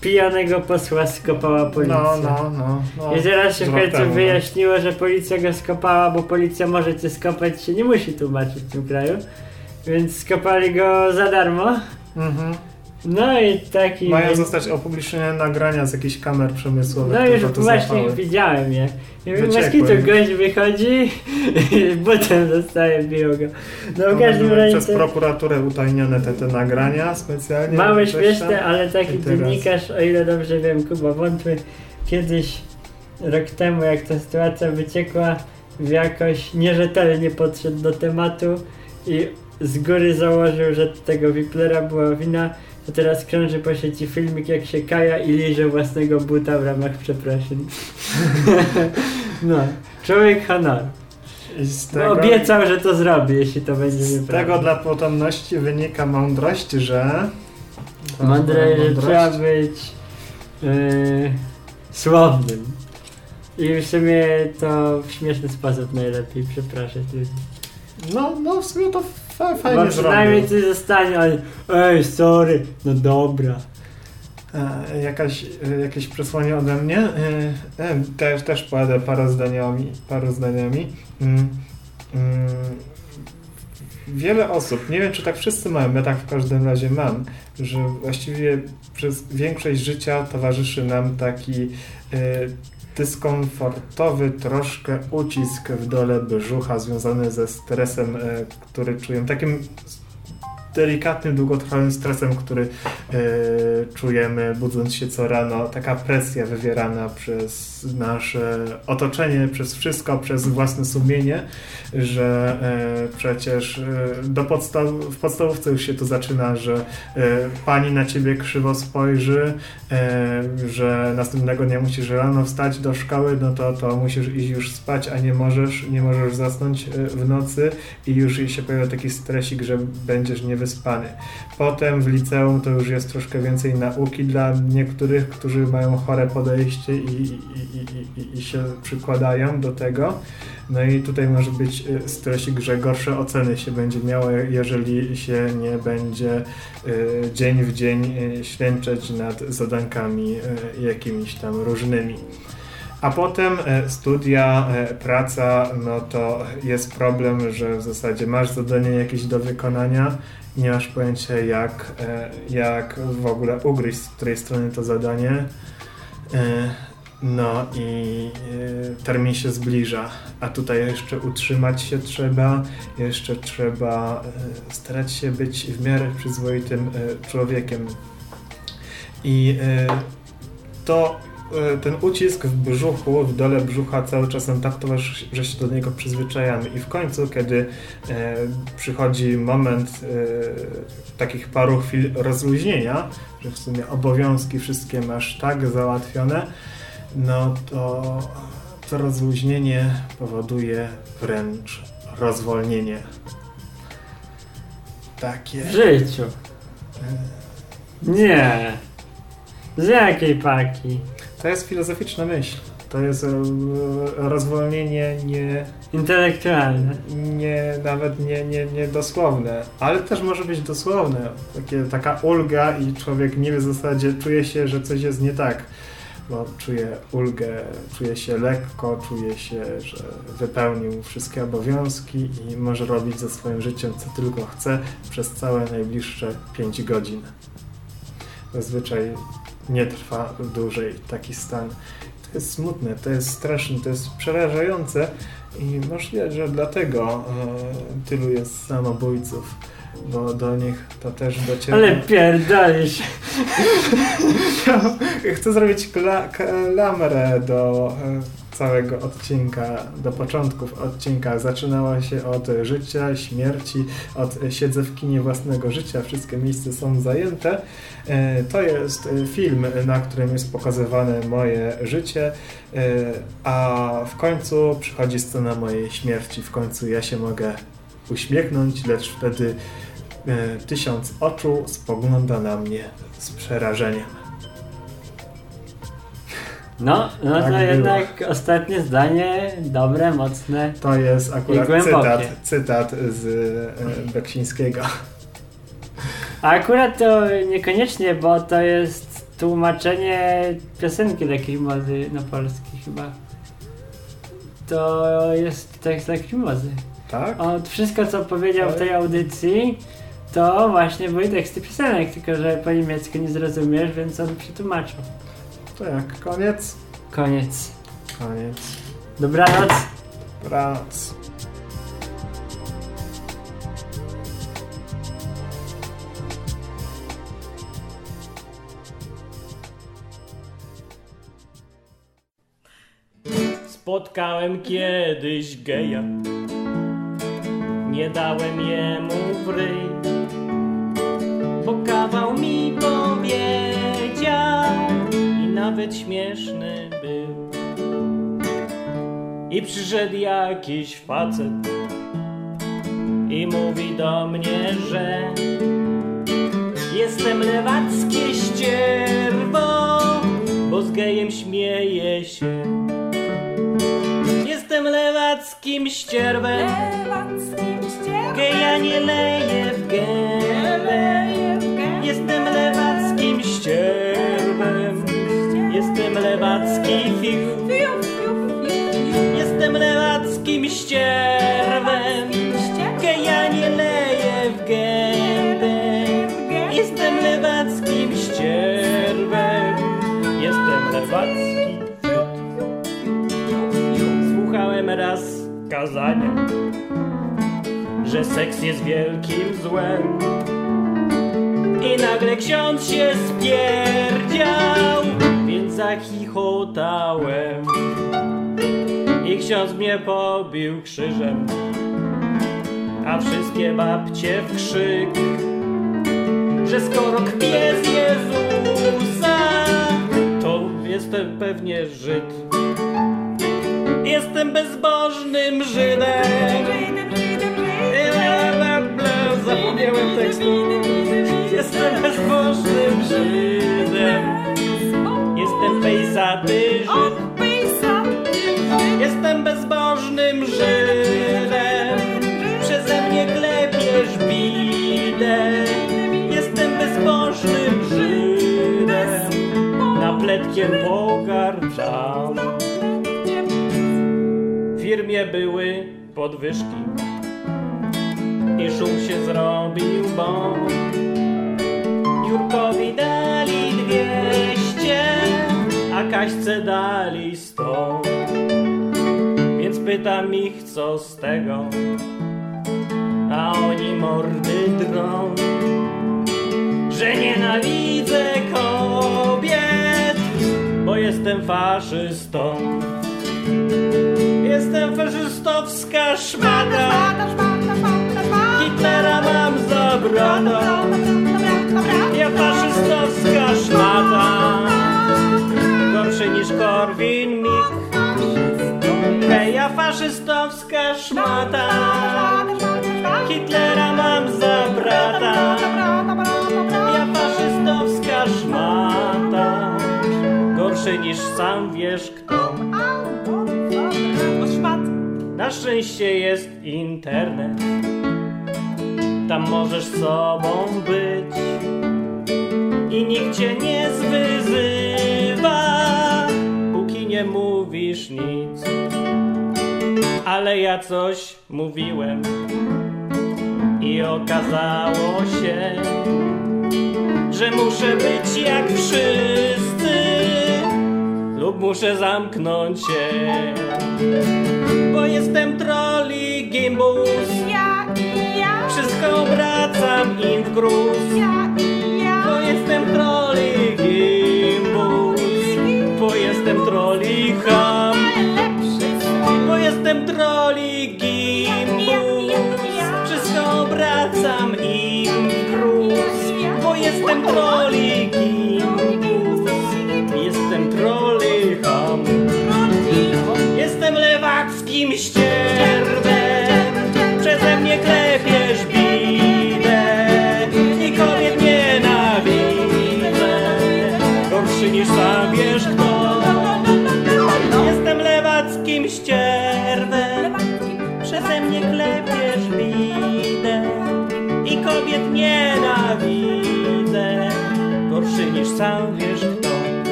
pijanego posła skopała policja. No, no, no. no. I teraz się w końcu temu, no. wyjaśniło, że policja go skopała, bo policja może cię skopać, się nie musi tłumaczyć w tym kraju. Więc skopali go za darmo. Mhm. No i taki... Mają zostać opublicznione nagrania z jakichś kamer przemysłowych. No już to właśnie złapały. widziałem je. I Wyciekły. Maskitu gość wychodzi i potem zostaje biją go. No w No, każdym razie Przez to prokuraturę utajnione te, te nagrania specjalnie. małe śmieszne, ale taki dziennikarz, o ile dobrze wiem, Kuba Wątły, kiedyś rok temu jak ta sytuacja wyciekła, jakoś nierzetelnie podszedł do tematu i z góry założył, że tego Wiplera była wina, to teraz krąży po sieci filmik jak się kaja i liże własnego buta w ramach przeprosin. no, człowiek honor. No, tego, obiecał, że to zrobi, jeśli to będzie z nieprawda. tego dla potomności wynika mądrość, że... Mądre, że trzeba być yy, słownym. I w sumie to w śmieszny sposób najlepiej przepraszać ludzi. No, no w sumie to fa fajnie Bo przynajmniej zrobił. coś zostanie, ale ej, sorry, no dobra. E, Jakaś, e, jakieś przesłanie ode mnie. E, e, Też, też pojadę parę zdaniami. Parę zdaniami. Mm, mm, Wiele osób, nie wiem czy tak wszyscy mają, ja tak w każdym razie mam, że właściwie przez większość życia towarzyszy nam taki e, dyskomfortowy troszkę ucisk w dole brzucha związany ze stresem, e, który czuję. Takim delikatnym, długotrwałym stresem, który e, czujemy budząc się co rano. Taka presja wywierana przez nasze otoczenie, przez wszystko, przez własne sumienie, że e, przecież e, do podstaw, w podstawówce już się to zaczyna, że e, pani na ciebie krzywo spojrzy, e, że następnego dnia musisz rano wstać do szkoły, no to, to musisz iść już spać, a nie możesz, nie możesz zasnąć e, w nocy i już się pojawia taki stresik, że będziesz niewyspany. Potem w liceum to już jest troszkę więcej nauki dla niektórych, którzy mają chore podejście i, i, i, i, i się przykładają do tego. No i tutaj może być y, stresik, że gorsze oceny się będzie miało, jeżeli się nie będzie y, dzień w dzień y, ślęczeć nad zadankami jakimiś tam różnymi. A potem studia, praca, no to jest problem, że w zasadzie masz zadanie jakieś do wykonania, nie masz pojęcia jak, jak w ogóle ugryźć z której strony to zadanie. No i e, termin się zbliża, a tutaj jeszcze utrzymać się trzeba, jeszcze trzeba e, starać się być w miarę przyzwoitym e, człowiekiem. I to ten ucisk w brzuchu, w dole brzucha cały czas tak towarzyszy, że się do niego przyzwyczajamy. I w końcu, kiedy e, przychodzi moment e, takich paru chwil rozluźnienia, że w sumie obowiązki wszystkie masz tak załatwione, no to to rozluźnienie powoduje wręcz rozwolnienie. Takie. W życiu. Nie. Z jakiej paki? To jest filozoficzna myśl. To jest e, rozwolnienie nie, Intelektualne. nie nawet nie, nie, nie dosłowne, ale też może być dosłowne. Takie, taka ulga i człowiek nie wie w zasadzie, czuje się, że coś jest nie tak. Bo czuje ulgę, czuje się lekko, czuje się, że wypełnił wszystkie obowiązki i może robić ze swoim życiem co tylko chce przez całe najbliższe 5 godzin. Zazwyczaj nie trwa dłużej taki stan. To jest smutne, to jest straszne, to jest przerażające i możliwe, że dlatego e, tylu jest samobójców, bo do nich to też dociera. Ale pierdolisz. Chcę zrobić kla- klamrę do e, całego odcinka, do początków odcinka zaczynała się od życia, śmierci, od siedzę w kinie własnego życia, wszystkie miejsca są zajęte. E, To jest film, na którym jest pokazywane moje życie, e, a w końcu przychodzi scena mojej śmierci. W końcu ja się mogę uśmiechnąć, lecz wtedy e, tysiąc oczu spogląda na mnie z przerażeniem. No, no Tak to było. jednak ostatnie zdanie dobre, mocne. To jest akurat cytat, cytat z e, Beksińskiego. A akurat to niekoniecznie, bo to jest tłumaczenie piosenki takiej mody na polski chyba. To jest tekst takiej mody. Tak? Od wszystko co powiedział w tej audycji, to właśnie były teksty piosenek, tylko że po niemiecku nie zrozumiesz, więc on przetłumaczył. To jak? Koniec? Koniec. Koniec. Dobranoc. Prac. Spotkałem kiedyś geja Nie dałem jemu w Bo kawał mi powiedział I nawet śmieszny był. I przyszedł jakiś facet I mówi do mnie, że Jestem lewackie ścierwo Bo z gejem śmieje się Jestem lewackim ścierwem. Geja nie leje w gębę. Jestem lewackim ścierwem. Jestem lewacki fiu kazania Że seks jest wielkim złem. I nagle ksiądz się spierdział Więc zachichotałem. I ksiądz mnie pobił krzyżem A wszystkie babcie w krzyk Że skoro kpię z Jezusa To jestem pewnie Żyd Jestem bezbożnym Żydem. Zapomniałem tekstu. Jestem bezbożnym Żydem. Jestem pejsaty Żyd. Jestem bezbożnym Żydem. Przeze mnie klepiesz bidę. Jestem bezbożnym Żydem. Napletkiem pogardzam firmie były podwyżki. I szum się zrobił, bo Jurkowi dali dwieście A Kaśce dali sto. Więc pytam ich, co z tego? A oni mordy drą Że nienawidzę kobiet Bo jestem faszystą Jestem faszystowska szmata. Hitlera mam za brata Ja faszystowska szmata. Gorszy niż Korwin Mik ja faszystowska szmata. Hitlera mam za brata Ja faszystowska szmata. Gorszy niż sam wiesz kto Na szczęście jest internet. Tam możesz sobą być I nikt cię nie zwyzywa Póki nie mówisz nic. Ale ja coś mówiłem I okazało się Że muszę być jak wszyscy lub muszę zamknąć się, bo jestem troli gimbus. Ja, ja. Wszystko obracam im w gruz. Ja, ja. Bo jestem troli gimbus, bo jestem troli ham. Bo jestem troli gimbus, wszystko obracam im w gruz. Bo jestem troli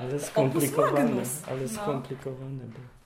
ale skomplikowane, Magnus. ale No. skomplikowane było.